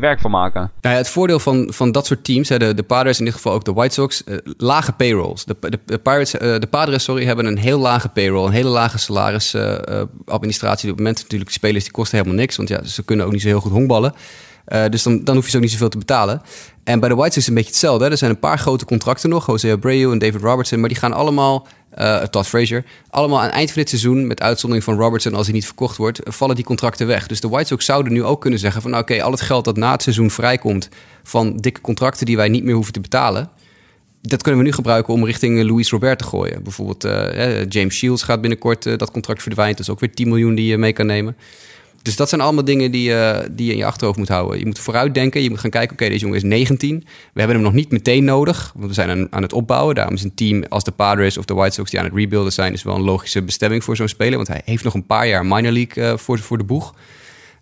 werk van maken. Nou ja, het voordeel van, van dat soort teams, hè, de, de Padres in dit geval ook de White Sox... lage payrolls. De, de, de, Pirates, de Padres sorry, hebben een heel lage payroll. Een hele lage salarisadministratie. Op het moment natuurlijk, de spelers die kosten helemaal niks. Want ja, ze kunnen ook niet zo heel goed honkballen. Uh, dus dan, dan hoef je ze ook niet zoveel te betalen. En bij de White Sox is het een beetje hetzelfde. Er zijn een paar grote contracten nog. Jose Abreu en David Robertson. Maar die gaan allemaal, uh, Todd Frazier... allemaal aan het eind van dit seizoen... met uitzondering van Robertson als hij niet verkocht wordt... vallen die contracten weg. Dus de White Sox zouden nu ook kunnen zeggen van... oké, okay, al het geld dat na het seizoen vrijkomt... van dikke contracten die wij niet meer hoeven te betalen... dat kunnen we nu gebruiken om richting Luis Robert te gooien. Bijvoorbeeld uh, James Shields gaat binnenkort dat contract verdwijnen. Dat is ook weer 10 miljoen die je mee kan nemen. Dus dat zijn allemaal dingen die, uh, die je in je achterhoofd moet houden. Je moet vooruitdenken. Je moet gaan kijken, oké, deze jongen is 19. We hebben hem nog niet meteen nodig, want we zijn aan, aan, het opbouwen. Daarom is een team als de Padres of de White Sox die aan het rebuilden zijn... is wel een logische bestemming voor zo'n speler. Want hij heeft nog een paar jaar minor league uh, voor, voor de boeg.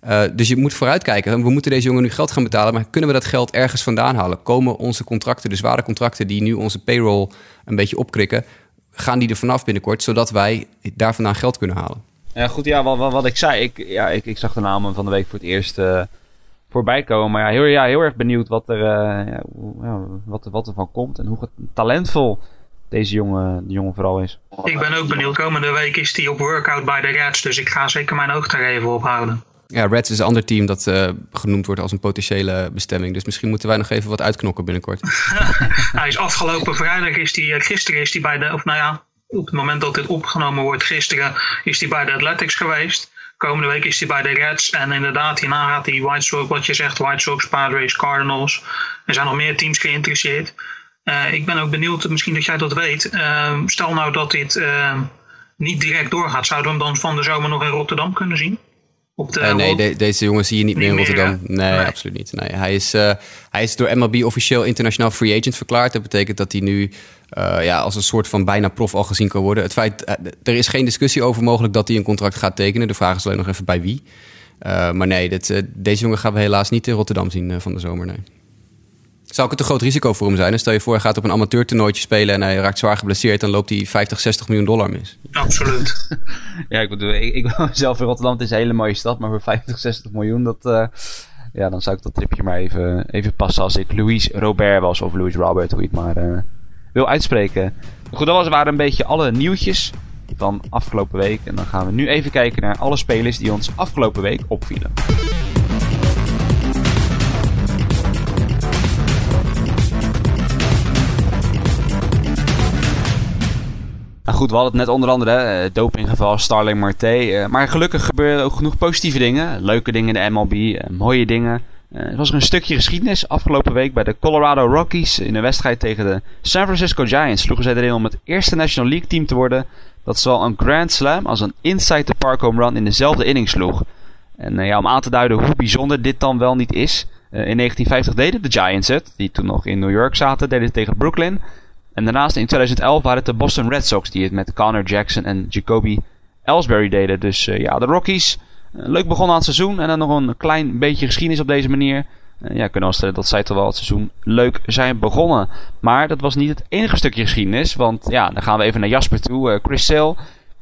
Uh, dus je moet vooruitkijken. We moeten deze jongen nu geld gaan betalen, maar kunnen we dat geld ergens vandaan halen? Komen onze contracten, de zware contracten die nu onze payroll een beetje opkrikken, gaan die er vanaf binnenkort, zodat wij daar vandaan geld kunnen halen? Ja, goed, ja, wat, wat, wat ik zei, ik, ja, ik, ik zag de namen van de week voor het eerst uh, voorbij komen. Maar ja heel, ja, heel erg benieuwd wat er, uh, ja, wat, wat er van komt en hoe talentvol deze jongen, de jongen vooral is. Ik ben ook benieuwd. Komende week is hij op workout bij de Reds, dus ik ga zeker mijn oog daar even op houden. Ja, Reds is een ander team dat uh, genoemd wordt als een potentiële bestemming. Dus misschien moeten wij nog even wat uitknokken binnenkort. (laughs) hij is afgelopen vrijdag, is die, gisteren is hij bij de, of nou ja, op het moment dat dit opgenomen wordt, gisteren is hij bij de Athletics geweest. Komende week is hij bij de Reds. En inderdaad, hierna gaat hij White Sox, wat je zegt, White Sox, Padres, Cardinals. Er zijn nog meer teams geïnteresseerd. Uh, ik ben ook benieuwd, misschien dat jij dat weet. Uh, stel nou dat dit uh, niet direct doorgaat, zouden we hem dan van de zomer nog in Rotterdam kunnen zien? Op de, nee, de, deze jongen zie je niet, niet meer in Rotterdam. nee, nee, absoluut niet. Nee, hij, is, hij is door MLB officieel internationaal free agent verklaard. Dat betekent dat hij nu uh, ja, als een soort van bijna prof al gezien kan worden. Het feit, uh, er is geen discussie over mogelijk dat hij een contract gaat tekenen. De vraag is alleen nog even bij wie. Maar nee, dit, deze jongen gaan we helaas niet in Rotterdam zien van de zomer. Nee. Zou het een groot risico voor hem zijn? Stel je voor, hij gaat op een amateurtoernooitje spelen en hij raakt zwaar geblesseerd, dan loopt hij 50, 60 miljoen dollar mis. Absoluut. (laughs) ja, ik bedoel, ik, ik woon zelf in Rotterdam, het is een hele mooie stad, maar voor 50, 60 miljoen, dat, ja, dan zou ik dat tripje maar even, even passen als ik Louis Robert was, of Louis Robert, hoe je het maar wil uitspreken. Goed, dat waren een beetje alle nieuwtjes van afgelopen week. En dan gaan we nu even kijken naar alle spelers die ons afgelopen week opvielen. Nou goed, we hadden het net onder andere, hè, dopinggeval, Starling Marte. Uh, maar gelukkig gebeuren ook genoeg positieve dingen. Leuke dingen in de MLB, uh, mooie dingen. Er was er een stukje geschiedenis afgelopen week bij de Colorado Rockies. In een wedstrijd tegen de San Francisco Giants sloegen zij erin om het eerste National League team te worden. Dat zowel een Grand Slam als een Inside the Park home run in dezelfde inning sloeg. En ja, om aan te duiden hoe bijzonder dit dan wel niet is. In 1950 deden de Giants het, die toen nog in New York zaten, deden het tegen Brooklyn. En daarnaast in 2011 waren het de Boston Red Sox die het met Connor Jackson en Jacoby Ellsbury deden. Dus ja, de Rockies eh, leuk begonnen aan het seizoen en dan nog een klein beetje geschiedenis op deze manier. Eh, ja, kunnen we stellen dat zij toch wel het seizoen leuk zijn begonnen. Maar dat was niet het enige stukje geschiedenis. Want ja, dan gaan we even naar Jasper toe. Chris Sale,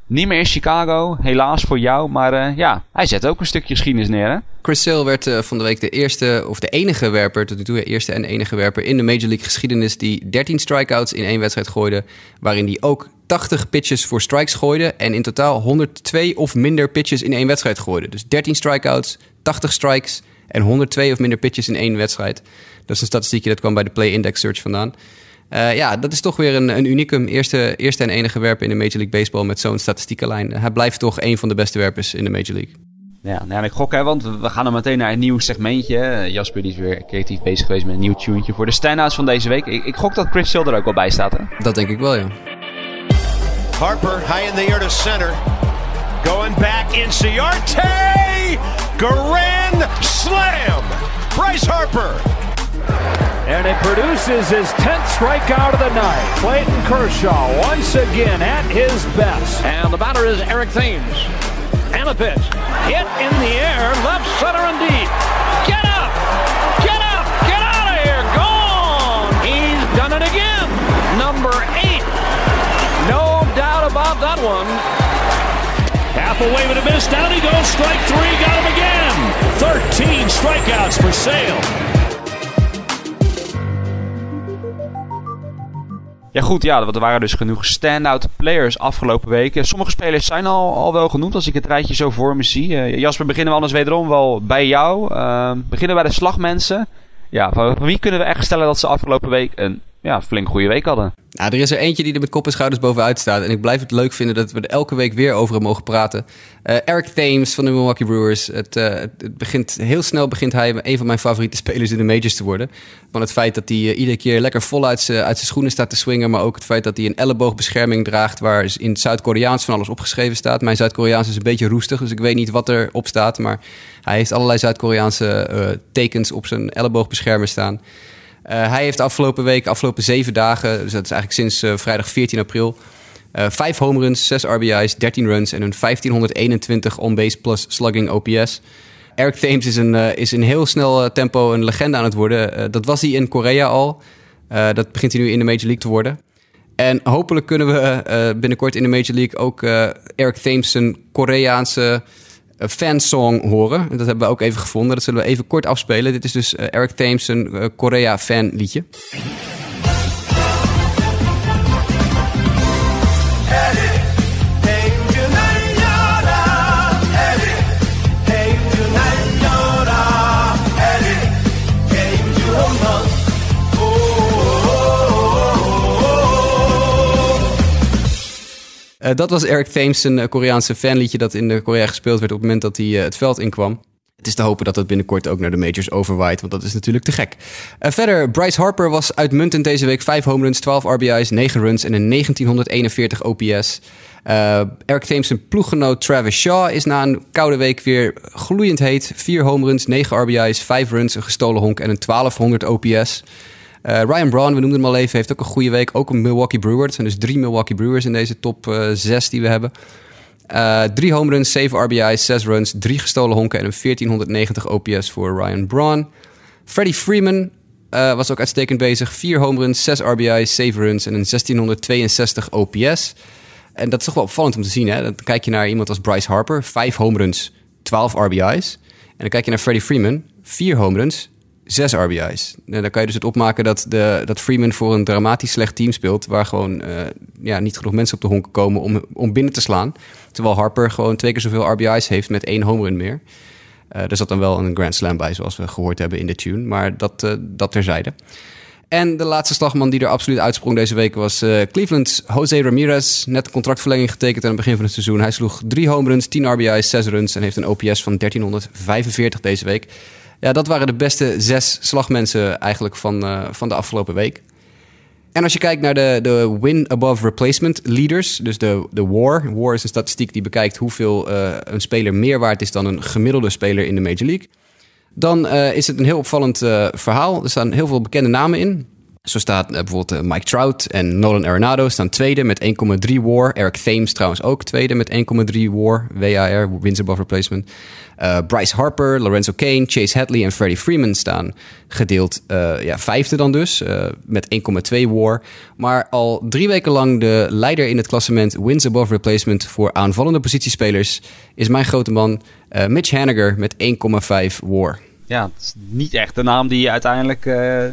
niet meer in Chicago, helaas voor jou. Maar ja, hij zet ook een stukje geschiedenis neer. Hè? Chris Sale werd van de week de eerste, of de enige werper, tot nu toe eerste en enige werper in de Major League geschiedenis die 13 strikeouts in één wedstrijd gooide. Waarin hij ook 80 pitches voor strikes gooide en in totaal 102 of minder pitches in één wedstrijd gooide. Dus 13 strikeouts, 80 strikes en 102 of minder pitches in één wedstrijd. Dat is een statistiekje dat kwam bij de Play Index Search vandaan. Uh, ja, dat is toch weer een, een unicum. Eerste, eerste en enige werper in de Major League Baseball met zo'n statistiekenlijn. Hij blijft toch een van de beste werpers in de Major League. Ja, nou, en ik gok, hè, want we gaan dan meteen naar een nieuw segmentje. Jasper die is weer creatief bezig geweest met een nieuw tune voor de standouts van deze week. Ik, ik gok dat Chris Hill er ook wel bij staat, hè? Dat denk ik wel, ja. Harper high in the air to center. Going back in Ciarte. Grand slam. Bryce Harper. And it produces his 10th strikeout of the night. Clayton Kershaw once again at his best. And the batter is Eric Thames. And a pitch. Hit in the air, left center and deep. Get up! Get up! Get out of here! Gone! He's done it again. Number eight No doubt about that one. Half away with a miss. Down he goes. Strike three. Got him again. 13 strikeouts for Sale. Ja goed, ja, er waren dus genoeg stand-out players afgelopen weken. Sommige spelers zijn al, al wel genoemd als ik het rijtje zo voor me zie. Uh, Jasper, beginnen we anders wederom wel bij jou. Uh, beginnen bij de slagmensen. Ja, van wie kunnen we echt stellen dat ze afgelopen week een ja, flink goede week hadden. Nou, er is er eentje die er met kop en schouders bovenuit staat. En ik blijf het leuk vinden dat we er elke week weer over mogen praten. Uh, Eric Thames van de Milwaukee Brewers. Het, uh, het, begint, heel snel begint hij een van mijn favoriete (laughs) spelers in de majors te worden. Van het feit dat hij uh, iedere keer lekker vol uit zijn schoenen staat te swingen. Maar ook het feit dat hij een elleboogbescherming draagt. Waar in het Zuid-Koreaans van alles opgeschreven staat. Mijn Zuid-Koreaans is een beetje roestig. Dus ik weet niet wat er op staat. Maar hij heeft allerlei Zuid-Koreaanse tekens op zijn elleboogbeschermer staan. Uh, hij heeft afgelopen week, afgelopen zeven dagen, dus dat is eigenlijk sinds uh, vrijdag 14 april, uh, vijf home runs, zes RBI's, 13 runs en een 1521 on-base plus slugging OPS. Eric Thames is, een, is in heel snel tempo een legende aan het worden. dat was hij in Korea al. dat begint hij nu in de Major League te worden. En hopelijk kunnen we binnenkort in de Major League ook Eric Thames een Koreaanse fansong horen. Dat hebben we ook even gevonden. Dat zullen we even kort afspelen. Dit is dus Eric Thames een Korea fan liedje. Uh, dat was Eric Thames, een Koreaanse fanliedje dat in Korea gespeeld werd op het moment dat hij uh, het veld inkwam. Het is te hopen dat het binnenkort ook naar de majors overwaait, want dat is natuurlijk te gek. Verder, Bryce Harper was uitmuntend deze week. 5 home runs, 12 RBI's, 9 runs en een 1941 OPS. Eric Thames' ploeggenoot Travis Shaw is na een koude week weer gloeiend heet. 4 home runs, 9 RBI's, 5 runs, een gestolen honk en een 1200 OPS. Uh, Ryan Braun, we noemden hem al even, heeft ook een goede week. Ook een Milwaukee Brewer. Het zijn dus drie Milwaukee Brewers in deze top uh, zes die we hebben. Uh, drie home runs, 7 RBI's, 6 runs, drie gestolen honken en een 1490 OPS voor Ryan Braun. Freddie Freeman was ook uitstekend bezig. 4 home runs, 6 RBI's, 7 runs en een 1662 OPS. En dat is toch wel opvallend om te zien. Hè? Dan kijk je naar iemand als Bryce Harper, 5 home runs, 12 RBI's. En dan kijk je naar Freddie Freeman, 4 home runs, zes RBI's. En dan kan je dus het opmaken dat, de, dat Freeman voor een dramatisch slecht team speelt... waar gewoon uh, ja, niet genoeg mensen op de honk komen om, om binnen te slaan. Terwijl Harper gewoon twee keer zoveel RBI's heeft met één home run meer. Uh, er zat dan wel een Grand Slam bij, zoals we gehoord hebben in de tune. Maar dat, uh, dat terzijde. En de laatste slagman die er absoluut uitsprong deze week was uh, Cleveland's Jose Ramirez. Net contractverlenging getekend aan het begin van het seizoen. Hij sloeg drie home runs, 10 RBI's, 6 runs en heeft een OPS van 1345 deze week. Ja, dat waren de beste zes slagmensen eigenlijk van, uh, van de afgelopen week. En als je kijkt naar de, de win above replacement leaders, dus de, de WAR. WAR is een statistiek die bekijkt hoeveel uh, een speler meer waard is dan een gemiddelde speler in de Major League. Dan uh, is het een heel opvallend verhaal. Er staan heel veel bekende namen in. Zo staat bijvoorbeeld Mike Trout en Nolan Arenado staan tweede met 1,3 WAR. Eric Thames trouwens ook tweede met 1,3 WAR, WAR, wins above replacement. Uh, Bryce Harper, Lorenzo Kane, Chase Hadley en Freddie Freeman staan gedeeld ja, vijfde dan dus, uh, met 1,2 war. Maar al drie weken lang de leider in het klassement wins above replacement voor aanvallende positiespelers is mijn grote man Mitch Haniger met 1,5 war. Ja, is niet echt de naam die je uiteindelijk,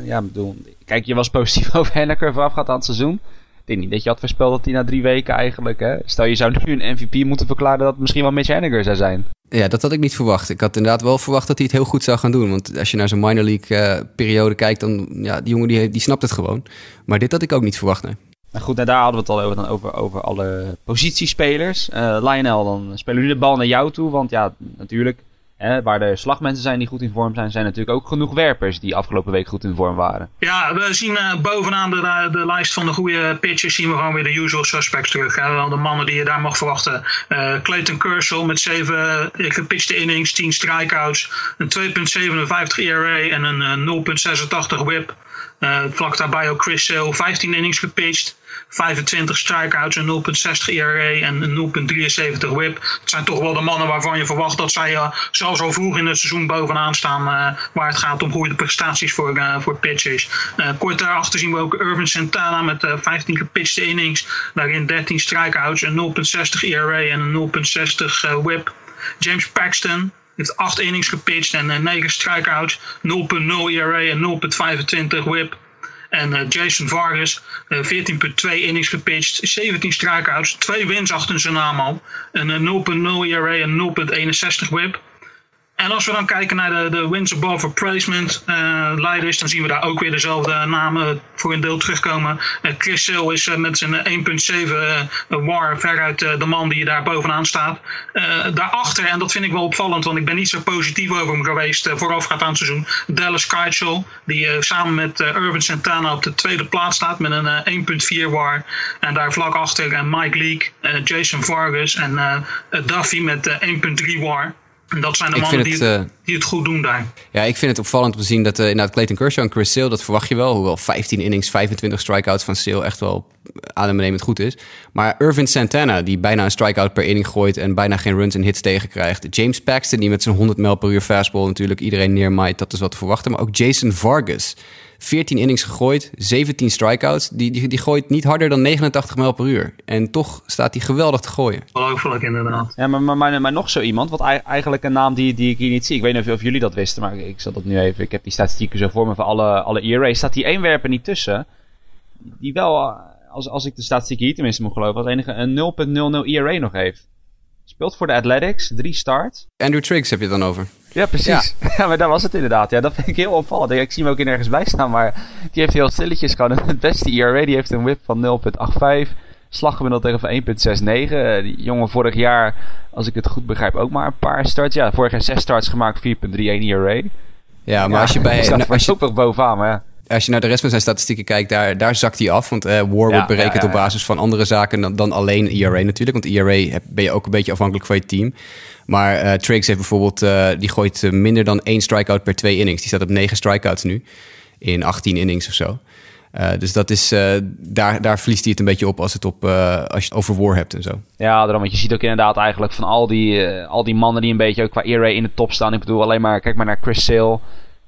ja, bedoel, kijk, je was positief (laughs) over Haniger voorafgaand aan het seizoen. Ik denk niet dat je had voorspeld dat hij na drie weken eigenlijk, hè, stel je zou nu een MVP moeten verklaren dat het misschien wel Mitch Haniger zou zijn. Ja, dat had ik niet verwacht. Ik had inderdaad wel verwacht dat hij het heel goed zou gaan doen. Want als je naar zo'n minor league uh, periode kijkt, dan ja, die jongen die, die snapt het gewoon. Maar dit had ik ook niet verwacht, nee. Nou goed, nou daar hadden we het al over, dan over, over alle positiespelers. Uh, Lionel, dan spelen we nu de bal naar jou toe. Want ja, natuurlijk, Waar de slagmensen zijn die goed in vorm zijn, zijn natuurlijk ook genoeg werpers die afgelopen week goed in vorm waren. Ja, we zien uh, bovenaan de, de lijst van de goede pitchers zien we gewoon weer de usual suspects terug. Hè. De mannen die je daar mag verwachten. Uh, Clayton Kershaw met 7 gepitchte innings, 10 strikeouts, een 2.57 ERA en een 0.86 whip. Uh, vlak daarbij ook Chris Sale, 15 innings gepitcht. 25 strikeouts, een 0,60 ERA en een 0,73 whip. Het zijn toch wel de mannen waarvan je verwacht dat zij uh, zelfs al vroeg in het seizoen bovenaan staan. Uh, waar het gaat om goede prestaties voor, uh, voor pitchers. kort daarachter zien we ook Irvin Santana met 15 gepitchte innings. Daarin 13 strikeouts, een 0,60 ERA en een 0,60 whip. James Paxton, heeft 8 innings gepitcht en 9 strikeouts, 0,0 ERA en 0,25 whip. En uh, Jason Vargas, uh, 14,2 innings gepitcht, 17 strikeouts, 2 wins achter zijn naam al. En 0,0 ERA en 0,61 whip. En als we dan kijken naar de, de wins above replacement uh, leiders, dan zien we daar ook weer dezelfde namen voor een deel terugkomen. Uh, Chris Sale is uh, met zijn 1.7 war veruit de man die daar bovenaan staat. daarachter, en dat vind ik wel opvallend, want ik ben niet zo positief over hem geweest voorafgaand aan het seizoen. Dallas Keuchel, die samen met Irvin Santana op de tweede plaats staat met een 1.4 war. En daar vlak achter Mike Leake, Jason Vargas en Duffy met 1.3 war. En dat zijn de Ik mannen die, het, die het goed doen daar. Ja, ik vind het opvallend om te zien dat uh, inderdaad Clayton Kershaw en Chris Sale, dat verwacht je wel. Hoewel 15 innings, 25 strikeouts van Sale echt wel adembenemend goed is. Maar Irvin Santana, die bijna een strikeout per inning gooit en bijna geen runs en hits tegenkrijgt. James Paxton, die met zijn 100 mijl per uur fastball natuurlijk iedereen neermaait. Dat is wat te verwachten. Maar ook Jason Vargas. 14 innings gegooid, 17 strikeouts. Die, die, die gooit niet harder dan 89 mijl per uur. En toch staat hij geweldig te gooien. Ongelooflijk inderdaad. Ja, maar, maar, maar, maar nog zo iemand, wat eigenlijk een naam die, die ik hier niet zie. Ik weet niet of, of jullie dat wisten, maar ik zat dat nu even. Ik heb die statistieken zo voor me van alle, alle ERA's. Staat die één werper niet tussen. Die wel, als, als ik de statistieken hier tenminste moet geloven, als enige een 0.00 ERA nog heeft. Speelt voor de Athletics, drie start. Andrew Triggs heb je het dan over. Ja, precies. Ja. (laughs) ja. maar daar was het inderdaad. Ja, dat vind ik heel opvallend. Ik zie hem ook in nergens bij staan, maar die heeft heel stilletjes gewoon het beste ERA. Die heeft een whip van 0.85. Slaggemiddeld tegen van 1.69. Die jongen vorig jaar, als ik het goed begrijp, ook maar een paar starts. Ja, vorig jaar zes starts gemaakt, 4.31 ERA. Ja, maar ja, als je bij... (laughs) staat als je, ook bovenaan, maar ja. Als je naar de rest van zijn statistieken kijkt, daar, daar zakt hij af. Want uh, War wordt ja, berekend ja, ja, op basis van andere zaken dan, dan alleen ERA natuurlijk. Want ERA ben je ook een beetje afhankelijk van je team. Maar uh, Triggs heeft bijvoorbeeld, uh, die gooit minder dan één strikeout per twee innings. Die staat op negen strikeouts nu, in 18 innings of zo. Uh, dus dat is, uh, daar, daar verliest hij het een beetje op als, het op, uh, als je het over war hebt en zo. Ja, daarom, want je ziet ook inderdaad eigenlijk van al die, al die mannen die een beetje ook qua ERA in de top staan. Ik bedoel alleen maar, kijk maar naar Chris Sale.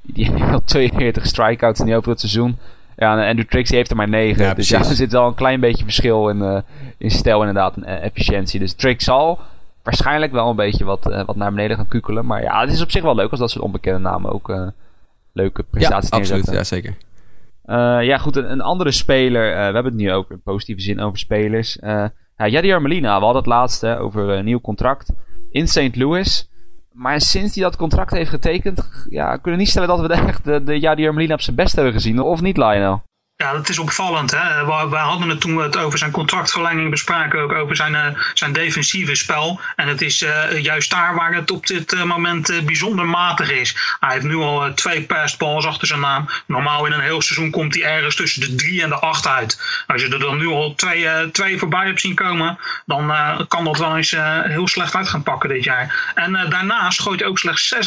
Die heeft 42 strikeouts in die over het seizoen. Ja, en Andrew Trix heeft er maar 9. Ja, dus ja, er zit wel een klein beetje verschil in, in stijl inderdaad en efficiëntie. Dus Trix zal waarschijnlijk wel een beetje wat, wat naar beneden gaan kukelen. Maar ja, het is op zich wel leuk als dat soort onbekende namen ook leuke prestaties ja, absoluut. Ja, zeker. Uh, ja, goed, een, een andere speler. Uh, we hebben het nu ook in positieve zin over spelers. Uh, ja, Yadier Molina, we hadden het laatste over een nieuw contract in St. Louis. Maar sinds hij dat contract heeft getekend, ja, kunnen we niet stellen dat we de, echt de, de Yadier Molina op zijn best hebben gezien. Of niet, Lionel? Ja, dat is opvallend. Hè? We, hadden het toen we het over zijn contractverlenging bespraken, ook over zijn, uh, zijn defensieve spel. En het is uh, juist daar waar het op dit uh, moment bijzonder matig is. Hij heeft nu al twee passballs achter zijn naam. Normaal in een heel seizoen komt hij ergens tussen de drie en de acht uit. Als je er dan nu al twee, twee voorbij hebt zien komen, dan kan dat wel eens heel slecht uit gaan pakken dit jaar. En daarnaast gooit hij ook slechts 36%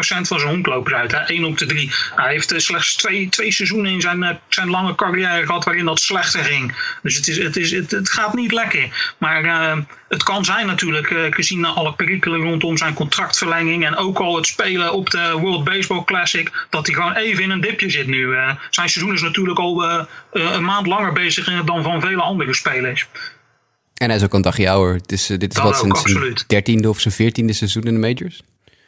van zijn honkloopers uit. Hè? 1 op de 3. Hij heeft slechts twee, twee seizoenen in zijn, zijn lange carrière gehad waarin dat slechter ging. Dus het, is, het, is, het, het gaat niet lekker. Maar uh, het kan zijn natuurlijk, uh, gezien alle perikelen rondom zijn contractverlenging en ook al het spelen op de World Baseball Classic, dat hij gewoon even in een dipje zit nu. Uh, zijn seizoen is natuurlijk al een maand langer bezig dan van vele andere spelers. En hij is ook een dagje ouder. Is, dit is dat wat zijn, zijn dertiende of zijn veertiende seizoen in de majors.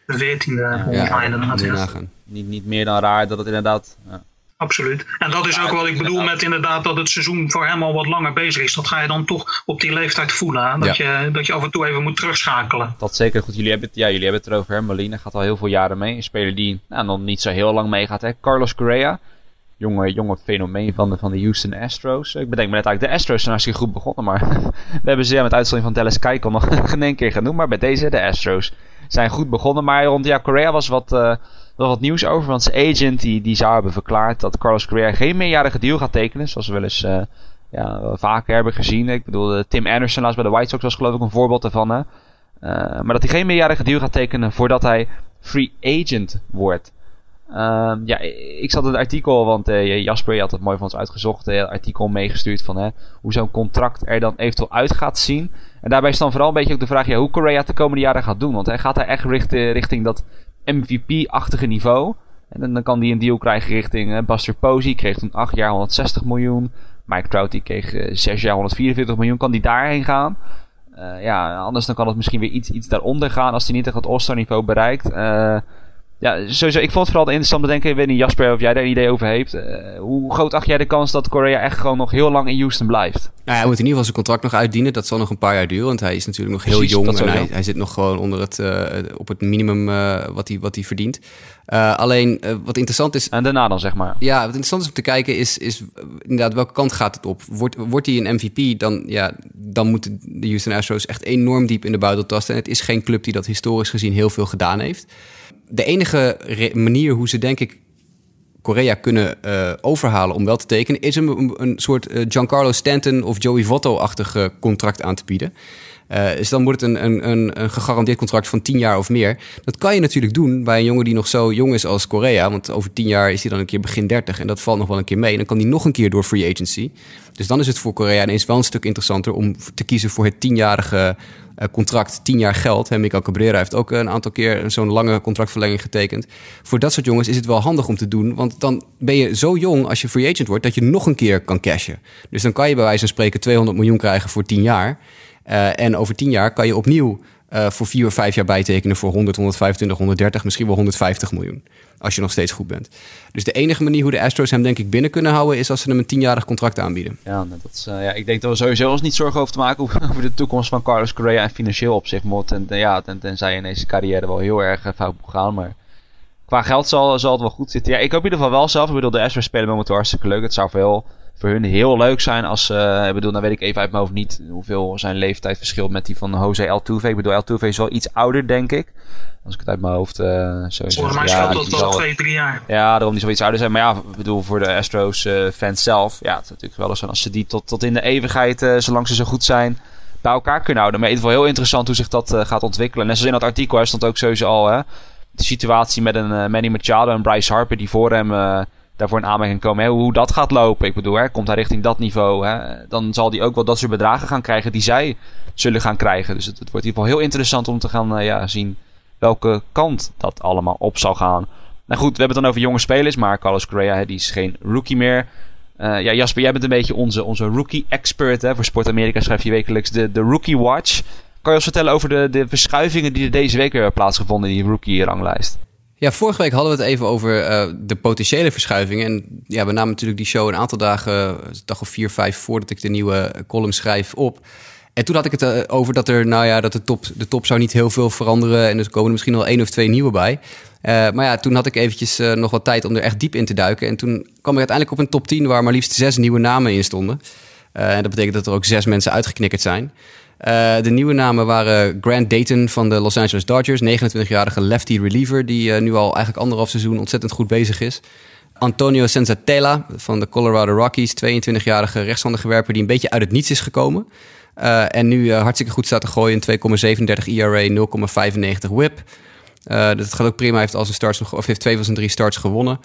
De veertiende, ja. Ja. Niet, niet meer dan raar dat het inderdaad... Ja. Absoluut. En dat is ook wat ik bedoel met inderdaad dat het seizoen voor hem al wat langer bezig is. Dat ga je dan toch op die leeftijd voelen. Hè? Dat, ja. je, dat je af en toe even moet terugschakelen. Dat zeker goed. Jullie hebben het, ja, jullie hebben het erover. Hè? Molina gaat al heel veel jaren mee. Een speler die nou, nog niet zo heel lang meegaat. Hè? Carlos Correa. Jonge, jonge fenomeen van de, van de Houston Astros. Ik bedenk me net eigenlijk, de Astros zijn hartstikke goed begonnen. Maar (laughs) we hebben ze ja, met uitzondering van Dallas Keuchel nog (laughs) geen één keer genoemd. Maar bij deze, de Astros, zijn goed begonnen. Maar rond ja, Correa was wat... Uh, wel wat nieuws over, want zijn agent die, die zou hebben verklaard dat Carlos Correa geen meerjarige deal gaat tekenen, zoals we wel eens uh, ja, vaker hebben gezien. Ik bedoel, Tim Anderson laatst bij de White Sox was geloof ik een voorbeeld daarvan. Uh, maar dat hij geen meerjarige deal gaat tekenen voordat hij free agent wordt. Uh, ja, ik zat het artikel, want Jasper je had het mooi van ons uitgezocht, het artikel meegestuurd van hoe zo'n contract er dan eventueel uit gaat zien. En daarbij is dan vooral een beetje ook de vraag ja, hoe Correa de komende jaren gaat doen. Want hij gaat hij echt richting dat MVP-achtige niveau. En dan, kan hij een deal krijgen richting uh, Buster Posey. Kreeg toen 8 jaar 160 miljoen. Mike Trout die kreeg uh, 6 jaar 144 miljoen. Kan die daarheen gaan? Uh, ja, anders dan kan het misschien weer iets, iets daaronder gaan als hij niet echt het All-Star niveau bereikt. Ja, sowieso, ik vond het vooral interessant te denken. Ik weet niet, Jasper, of jij daar een idee over heeft. Uh, hoe groot acht jij de kans dat Korea echt gewoon nog heel lang in Houston blijft? Nou, hij moet in ieder geval zijn contract nog uitdienen. Dat zal nog een paar jaar duren, want hij is natuurlijk nog heel Precies, jong. En hij, hij, zit nog gewoon onder het, uh, op het minimum uh, wat, hij, wat hij verdient. alleen, wat interessant is... En daarna dan, zeg maar. Ja, wat interessant is om te kijken is, is inderdaad welke kant gaat het op. Wordt, wordt hij een MVP, dan, ja, dan moeten de Houston Astros echt enorm diep in de buidel tasten. En het is geen club die dat historisch gezien heel veel gedaan heeft de enige manier hoe ze, denk ik, Korea kunnen uh, overhalen om wel te tekenen, is hem een, een soort uh, Giancarlo Stanton of Joey Votto-achtig contract aan te bieden. Uh, dus dan wordt het een, een, een, een, gegarandeerd contract van 10 jaar of meer. Dat kan je natuurlijk doen bij een jongen die nog zo jong is als Korea. Want over 10 jaar is hij dan een keer begin 30 en dat valt nog wel een keer mee. En dan kan hij nog een keer door free agency. Dus dan is het voor Korea ineens wel een stuk interessanter om te kiezen voor het tienjarige contract, 10 jaar geld. Hè, Cabrera heeft ook een aantal keer zo'n lange contractverlenging getekend. Voor dat soort jongens is het wel handig om te doen. Want dan ben je zo jong als je free agent wordt dat je nog een keer kan cashen. Dus dan kan je bij wijze van spreken 200 miljoen krijgen voor 10 jaar. Uh, en over 10 jaar kan je opnieuw uh, voor vier of vijf jaar bijtekenen voor 100, 125, 130, misschien wel 150 miljoen. Als je nog steeds goed bent. Dus de enige manier hoe de Astros hem denk ik binnen kunnen houden is als ze hem een tienjarig contract aanbieden. Ja, nou, dat uh, ja, ik denk dat we sowieso ons niet zorgen over te maken (laughs) over de toekomst van Carlos Correa en financieel opzicht. En ja, ten, tenzij in deze carrière wel heel erg fout moet gaan. Maar qua geld zal, zal het wel goed zitten. Ja, ik hoop in ieder geval wel zelf. Ik bedoel, de Astros spelen momenteel hartstikke leuk. Het zou veel voor hun heel leuk zijn als... Uh, ik bedoel, dan weet ik even uit mijn hoofd niet hoeveel zijn leeftijd verschilt met die van Jose Altuve. Ik bedoel, Altuve is wel iets ouder, denk ik. Als ik het uit mijn hoofd uh, zo Volgens mij scheelt dat wel twee, drie jaar. Ja, daarom niet zoiets ouder zijn. Maar ja, ik bedoel, voor de Astros uh, fans zelf... Ja, het is natuurlijk wel eens als ze die tot, tot in de eeuwigheid, uh, zolang ze zo goed zijn... bij elkaar kunnen houden. Maar in ieder geval heel interessant hoe zich dat gaat ontwikkelen. Net zoals in dat artikel, stond ook sowieso al... Hè, de situatie met een Manny Machado en Bryce Harper... die voor hem daarvoor in aanmerking komen. Hoe dat gaat lopen. Ik bedoel, hè, komt hij richting dat niveau. Hè, dan zal hij ook wel dat soort bedragen gaan krijgen die zij zullen gaan krijgen. Dus het, wordt in ieder geval heel interessant om te gaan uh, ja, zien welke kant dat allemaal op zal gaan. Nou goed, we hebben het dan over jonge spelers. Maar Carlos Correa, hè, die is geen rookie meer. Uh, ja, Jasper, jij bent een beetje onze, onze rookie-expert. Voor Sport Amerika schrijf je wekelijks de, de Rookie Watch. Kan je ons vertellen over de, de verschuivingen die er deze week weer hebben plaatsgevonden in die rookie-ranglijst? Ja, vorige week hadden we het even over uh, de potentiële verschuivingen. En ja, we namen natuurlijk die show een aantal dagen, een dag of vier, vijf voordat ik de nieuwe column schrijf op. En toen had ik het uh, over dat er, nou ja, dat de top, de top zou niet heel veel veranderen. En er komen er misschien wel één of twee nieuwe bij. Uh, maar ja, toen had ik eventjes nog wat tijd om er echt diep in te duiken. En toen kwam ik uiteindelijk op een top 10 waar maar liefst zes nieuwe namen in stonden. en dat betekent dat er ook zes mensen uitgeknikkerd zijn. Uh, de nieuwe namen waren Grant Dayton van de Los Angeles Dodgers, 29-jarige lefty reliever, die uh, nu al eigenlijk anderhalf seizoen ontzettend goed bezig is. Antonio Senzatela van de Colorado Rockies, 22-jarige rechtshandige werper die een beetje uit het niets is gekomen. Uh, en nu hartstikke goed staat te gooien, 2,37 ERA, 0,95 WHIP. dat gaat ook prima, hij heeft, al zijn starts, of heeft twee van zijn drie starts gewonnen.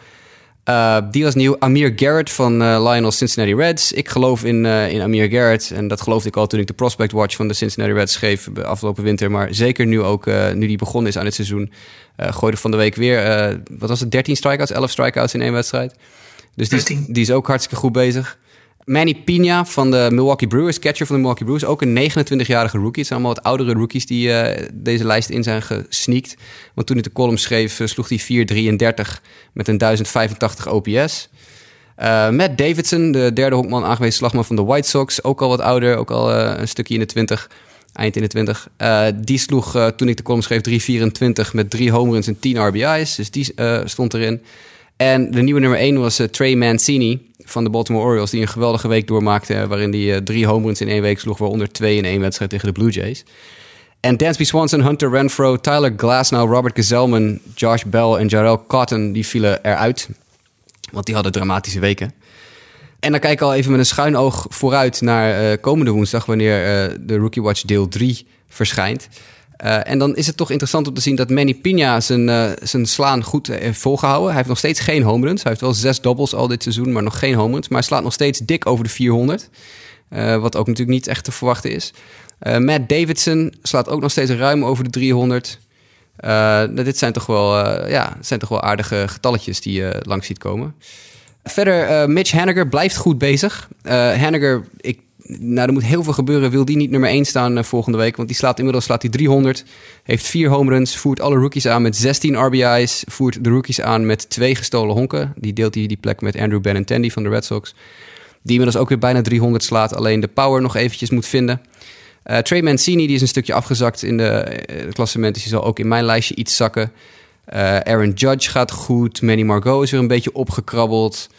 Uh, die was nieuw. Amir Garrett van uh, Lionel Cincinnati Reds. Ik geloof in, uh, in Amir Garrett. En dat geloofde ik al toen ik de Prospect Watch van de Cincinnati Reds schreef afgelopen winter. Maar zeker nu ook, nu die begonnen is aan het seizoen. gooide van de week weer, wat was het, 13 strikeouts, 11 strikeouts in één wedstrijd. Dus die, die is ook hartstikke goed bezig. Manny Pina van de Milwaukee Brewers, catcher van de Milwaukee Brewers. Ook een 29-jarige rookie. Het zijn allemaal wat oudere rookies die uh, deze lijst in zijn gesneakt. Want toen ik de column schreef, uh, sloeg hij 4,33 met een 1085 OPS. Uh, Matt Davidson, de derde honkman, aangewezen slagman van de White Sox. Ook al wat ouder, ook al een stukje in de 20, eind in de 20. die sloeg toen ik de column schreef 3,24 met drie home runs en 10 RBI's. Dus die stond erin. En de nieuwe nummer 1 was Trey Mancini van de Baltimore Orioles, die een geweldige week doormaakte, waarin hij uh, drie home runs in één week sloeg, waaronder twee in één wedstrijd tegen de Blue Jays. En Dansby Swanson, Hunter Renfro, Tyler Glasnow, Robert Gazelman, Josh Bell en Jarrell Cotton, die vielen eruit. Want die hadden dramatische weken. En dan kijk ik al even met een schuin oog vooruit naar uh, komende woensdag, wanneer de Rookie Watch deel 3 verschijnt. Uh, en dan is het toch interessant om te zien dat Manny Pina zijn, uh, zijn slaan goed heeft volgehouden. Hij heeft nog steeds geen home runs. Hij heeft wel zes doubles al dit seizoen, maar nog geen home runs. Maar hij slaat nog steeds dik over de 400. Uh, wat ook natuurlijk niet echt te verwachten is. Matt Davidson slaat ook nog steeds ruim over de 300. dit zijn toch, wel, ja, zijn toch wel aardige getalletjes die je langs ziet komen. Verder, Mitch Haniger blijft goed bezig. Haniger, ik nou, er moet heel veel gebeuren. Wil die niet nummer 1 staan uh, volgende week? Want die slaat inmiddels slaat hij 300. Heeft vier home runs. Voert alle rookies aan met 16 RBI's. Voert de rookies aan met twee gestolen honken. Die deelt hij die plek met Andrew Benintendi van de Red Sox. Die inmiddels ook weer bijna 300 slaat. Alleen de power nog eventjes moet vinden. Uh, Trey Mancini die is een stukje afgezakt in de, uh, klassement. Dus die zal ook in mijn lijstje iets zakken. Aaron Judge gaat goed. Manny Margot is weer een beetje opgekrabbeld.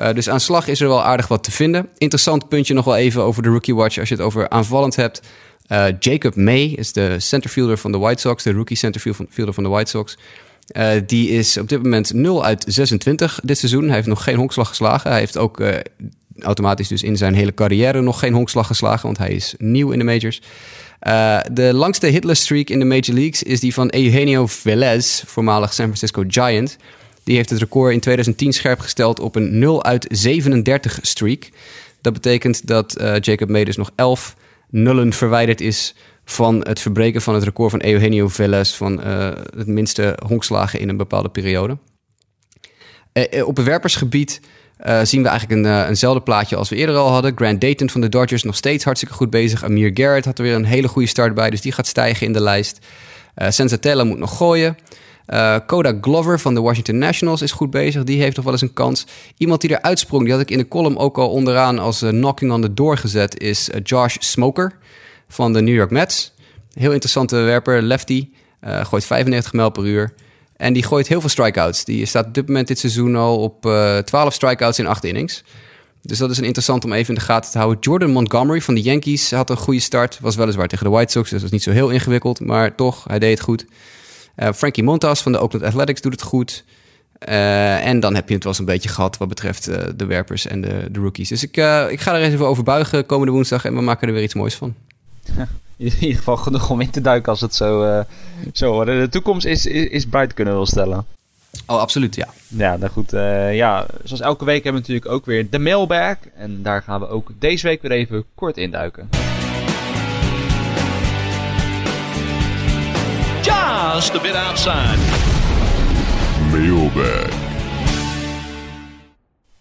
Uh, dus aan slag is er wel aardig wat te vinden. Interessant puntje nog wel even over de Rookie Watch als je het over aanvallend hebt. Uh, Jacob May is de centerfielder van de White Sox, de rookie centerfielder van de White Sox. Uh, die is op dit moment 0 uit 26 dit seizoen. Hij heeft nog geen honkslag geslagen. Hij heeft ook automatisch dus in zijn hele carrière nog geen honkslag geslagen, want hij is nieuw in de majors. De langste hitless streak in de Major Leagues is die van Eugenio Velez, voormalig San Francisco Giant. Die heeft het record in 2010 scherp gesteld op een 0 uit 37 streak. Dat betekent dat uh, Jacob Medes nog 11 nullen verwijderd is van het verbreken van het record van Eugenio Velez van uh, het minste honkslagen in een bepaalde periode. Uh, op het werpersgebied uh, zien we eigenlijk een, eenzelfde plaatje als we eerder al hadden. Grant Dayton van de Dodgers nog steeds hartstikke goed bezig. Amir Garrett had er weer een hele goede start bij, dus die gaat stijgen in de lijst. Uh, Sensatella moet nog gooien. Uh, Glover van de Washington Nationals is goed bezig. Die heeft nog wel eens een kans. Iemand die eruit sprong, die had ik in de column ook al onderaan als knocking on the door gezet, is Josh Smoker van de New York Mets. Heel interessante werper, lefty. gooit 95 mijl per uur. En die gooit heel veel strikeouts. Die staat op dit moment dit seizoen al op uh, 12 strikeouts in 8 innings. Dus dat is een interessant om even in de gaten te houden. Jordan Montgomery van de Yankees had een goede start. Was weliswaar tegen de White Sox, dus dat is niet zo heel ingewikkeld. Maar toch, hij deed het goed. Uh, Frankie Montas van de Oakland Athletics doet het goed. Uh, en dan heb je het wel eens een beetje gehad wat betreft uh, de werpers en de, de rookies. Dus ik, ik ga er eens even over buigen komende woensdag en we maken er weer iets moois van. in ieder geval genoeg om in te duiken als het zo, zo wordt. De toekomst is, is, is bright, kunnen we stellen. Oh, absoluut, ja. Ja, nou goed. Uh, ja, zoals elke week hebben we natuurlijk ook weer de mailbag. En daar gaan we ook deze week weer even kort induiken. Just a bit outside. Mailbag.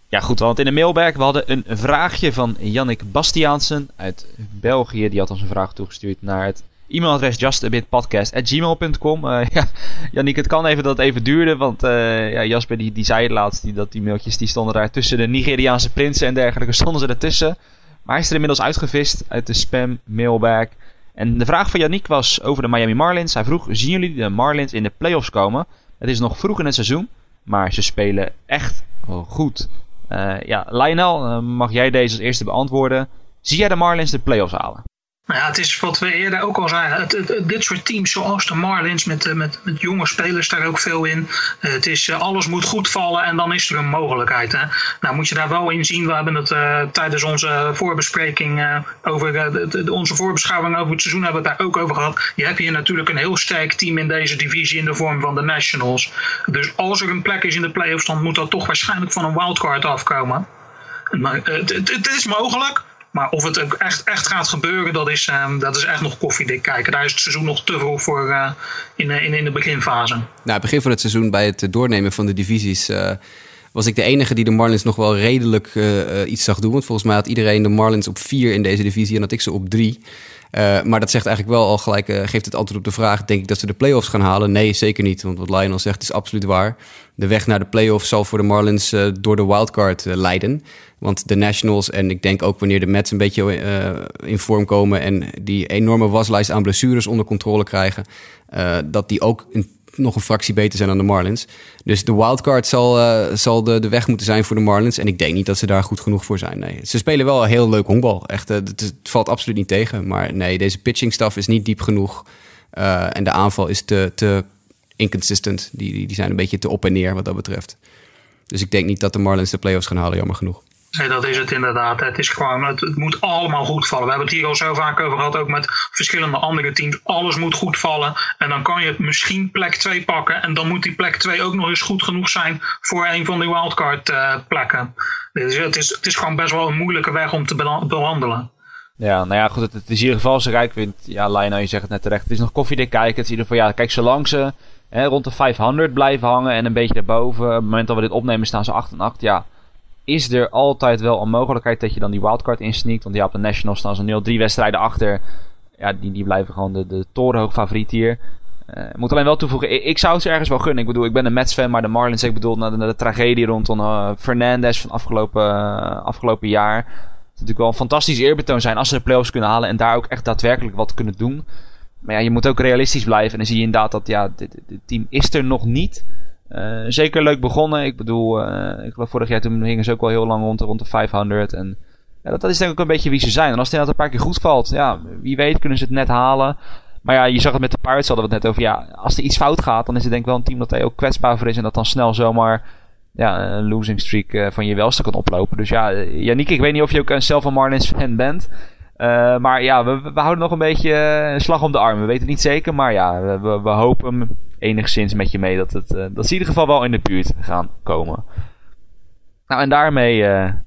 Ja, goed, want in de mailbag, we hadden een vraagje van Jannik Bastiaansen uit België. Die had ons een vraag toegestuurd naar het e-mailadres justabitpodcast.gmail.com. Uh, (laughs) ja, Jannik, het kan even dat het even duurde, want uh, ja, Jasper die, die zei het laatst, die, dat die mailtjes die stonden daar tussen de Nigeriaanse prinsen en dergelijke, stonden ze ertussen. Maar hij is er inmiddels uitgevist uit de spam mailbag. En de vraag van Yannick was over de Miami Marlins. Hij vroeg, zien jullie de Marlins in de playoffs komen? Het is nog vroeg in het seizoen, maar ze spelen echt goed. Uh, ja, Lionel, uh, mag jij deze als eerste beantwoorden? Zie jij de Marlins de playoffs halen? Nou ja, het is wat we eerder ook al zeiden. Het, dit soort teams zoals de Marlins met, met, met jonge spelers daar ook veel in. Uh, het is, alles moet goed vallen en dan is er een mogelijkheid. Hè? Nou moet je daar wel in zien. We hebben het tijdens onze voorbespreking over de, onze voorbeschouwing over het seizoen hebben we het daar ook over gehad. Je hebt hier natuurlijk een heel sterk team in deze divisie in de vorm van de Nationals. Dus als er een plek is in de playoffs, dan moet dat toch waarschijnlijk van een wildcard afkomen. Maar, het is mogelijk. Maar of het echt, echt gaat gebeuren, dat is, um, dat is echt nog koffiedik kijken. Daar is het seizoen nog te vroeg voor uh, in, in, in de beginfase. Nou, begin van het seizoen bij het doornemen van de divisies... Was ik de enige die de Marlins nog wel redelijk iets zag doen. Want volgens mij had iedereen de Marlins op vier in deze divisie en had ik ze op drie. Uh, maar dat zegt eigenlijk wel al gelijk, uh, geeft het antwoord op de vraag: denk ik dat ze de playoffs gaan halen? Nee, zeker niet. Want wat Lionel zegt is absoluut waar. De weg naar de playoffs zal voor de Marlins uh, door de wildcard leiden. Want de Nationals en ik denk ook wanneer de Mets een beetje in vorm komen en die enorme waslijst aan blessures onder controle krijgen, dat die ook een nog een fractie beter zijn dan de Marlins. Dus de wildcard zal, uh, zal de, de weg moeten zijn voor de Marlins. En ik denk niet dat ze daar goed genoeg voor zijn. Nee. Ze spelen wel heel leuk honkbal. Echt, uh, het, valt absoluut niet tegen. Maar nee, deze pitching staf is niet diep genoeg. Uh, en de aanval is te, te inconsistent. Die, die zijn een beetje te op en neer wat dat betreft. Dus ik denk niet dat de Marlins de playoffs gaan halen, jammer genoeg. Nee, dat is het inderdaad. Het, is gewoon, het, moet allemaal goed vallen. We hebben het hier al zo vaak over gehad, ook met verschillende andere teams. Alles moet goed vallen. En dan kan je misschien plek 2 pakken. En dan moet die plek 2 ook nog eens goed genoeg zijn voor een van die wildcard uh, plekken. Dus het is, het is gewoon best wel een moeilijke weg om te bewandelen. Ja, nou ja, goed. Het, is in ieder geval, ik vind, ja, Lionel, je zegt het net terecht. Het is nog koffiedik kijken. Het is in ieder geval, ja, kijk, zolang ze hè, rond de 500 blijven hangen en een beetje daarboven. Op het moment dat we dit opnemen staan ze 8 en 8. Ja, is er altijd wel een mogelijkheid dat je dan die wildcard insneakt. Want ja, op de Nationals staan ze nu al drie wedstrijden achter. Ja, die, die blijven gewoon de, de torenhoog favoriet hier. Uh, moet alleen wel toevoegen, ik, ik, zou het ze ergens wel gunnen. Ik bedoel, ik ben een Mets-fan, maar de Marlins, ik bedoel, na de, tragedie rondom uh, Fernandez van afgelopen, uh, afgelopen jaar. Het zou natuurlijk wel een fantastisch eerbetoon zijn als ze de playoffs kunnen halen en daar ook echt daadwerkelijk wat kunnen doen. Maar ja, je moet ook realistisch blijven. En dan zie je inderdaad dat, ja, dit, team is er nog niet. Uh, zeker leuk begonnen. Ik bedoel, uh, ik geloof vorig jaar toen hingen ze ook wel heel lang rond, rond de 500. En ja, dat, dat, is denk ik ook een beetje wie ze zijn. En als het een paar keer goed valt, ja, wie weet kunnen ze het net halen. Maar ja, je zag het met de Pirates, hadden we het net over. Ja, als er iets fout gaat, dan is het denk ik wel een team dat er ook kwetsbaar voor is. En dat dan snel zomaar ja, een losing streak uh, van je welste kan oplopen. Dus ja, Yannick, ik weet niet of je ook een Marlins fan bent. Eh, maar ja, we, we houden nog een beetje een slag om de arm. We weten het niet zeker, maar ja, we, we hopen enigszins met je mee dat, het, dat ze in ieder geval wel in de buurt gaan komen. Nou, en daarmee,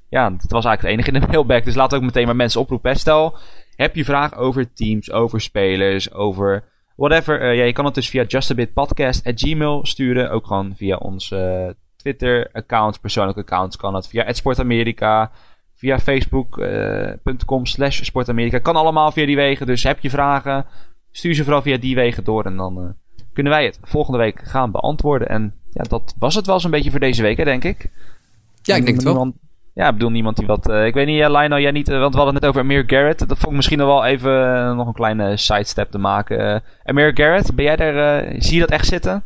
ja, dat was eigenlijk het enige in de mailback. Dus laat ook meteen maar mensen oproepen. Stel, heb je vragen over teams, over spelers, over whatever. ja, je kan het dus via justabitpodcast.gmail sturen. Ook gewoon via onze Twitter-accounts, persoonlijke accounts kan het. Via Sportamerika, via facebook.com slash sportamerika. Kan allemaal via die wegen. Dus heb je vragen, stuur ze vooral via die wegen door. En dan uh, kunnen wij het volgende week gaan beantwoorden. En ja, dat was het wel zo'n beetje voor deze week, hè, denk ik. Ja, ik denk het wel. Ja, ik bedoel niemand die wat... Uh, ik weet niet, uh, Lionel, jij niet... Uh, want we hadden het net over Amir Garrett. Dat vond ik misschien nog wel even nog een kleine sidestep te maken. Amir Garrett, ben jij daar... zie je dat echt zitten?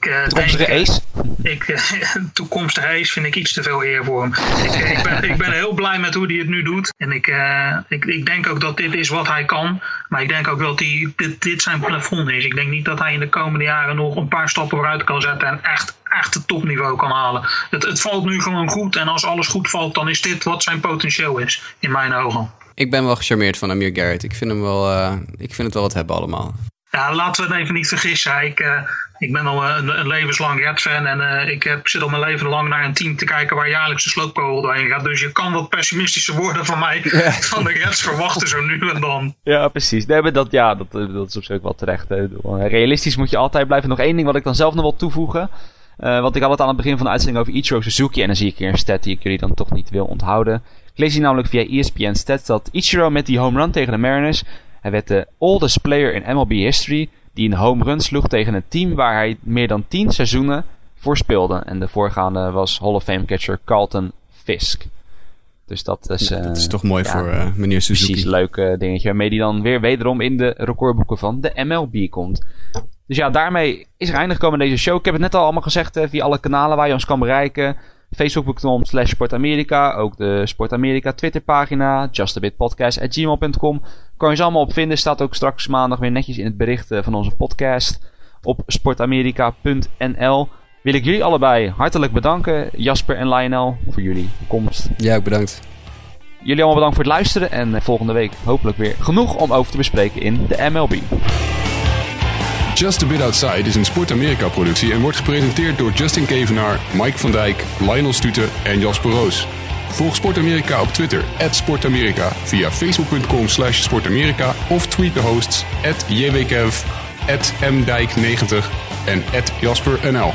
Ik, toekomstige denk, ace? Ik, (laughs) toekomstige ace vind ik iets te veel eer voor hem. Ik, ik, ben, ik ben heel blij met hoe hij het nu doet. En ik, uh, ik, ik denk ook dat dit is wat hij kan. Maar ik denk ook dat hij, dit, dit zijn plafond is. Ik denk niet dat hij in de komende jaren nog een paar stappen vooruit kan zetten. En echt, echt het topniveau kan halen. Het, het valt nu gewoon goed. En als alles goed valt, dan is dit wat zijn potentieel is. In mijn ogen. Ik ben wel gecharmeerd van Amir Garrett. Ik vind, hem wel, uh, ik vind het wel wat hebben allemaal. Ja, laten we het even niet vergissen. Ik, uh, ik ben al een, een levenslang Reds-fan en uh, ik heb, zit al mijn leven lang naar een team te kijken waar jaarlijks de slooppogel doorheen gaat. Dus je kan wat pessimistische woorden van mij ja. van de Reds verwachten zo nu en dan. Ja, precies. Nee, maar dat, ja, dat, dat is op zich ook wel terecht. Hè. Realistisch moet je altijd blijven. Nog één ding wat ik dan zelf nog wil toevoegen. Uh, want ik had het aan het begin van de uitzending over Ichiro Suzuki. En dan zie ik hier een stat die ik jullie dan toch niet wil onthouden. Ik lees hier namelijk via ESPN Stats dat Ichiro met die home run tegen de Mariners... Hij werd de oldest player in MLB history die een home run sloeg tegen een team waar hij meer dan 10 seizoenen voor speelde. En de voorgaande was Hall of Fame catcher Carlton Fisk. Dus dat is, dat is toch mooi ja, voor uh, meneer Suzuki. Precies, leuk uh, dingetje. Waarmee hij dan weer wederom in de recordboeken van de MLB komt. Dus ja, daarmee is er einde gekomen deze show. Ik heb het net al allemaal gezegd via alle kanalen waar je ons kan bereiken. Facebook.com slash Sportamerika. Ook de Sportamerika Twitterpagina. justabitpodcast.gmail.com. Kan je ze allemaal op vinden. Staat ook straks maandag weer netjes in het bericht van onze podcast. Op sportamerika.nl. Wil ik jullie allebei hartelijk bedanken. Jasper en Lionel voor jullie komst. Ja, bedankt. Jullie allemaal bedankt voor het luisteren. En volgende week hopelijk weer genoeg om over te bespreken in de MLB. Just a Bit Outside is een Sport Amerika productie en wordt gepresenteerd door Justin Kevenaar, Mike van Dijk, Lionel Stuten en Jasper Roos. Volg Sport Amerika op Twitter, @sportamerika, via facebook.com slash sportamerika of tweet de hosts, jwkev, mdijk90 en JasperNL.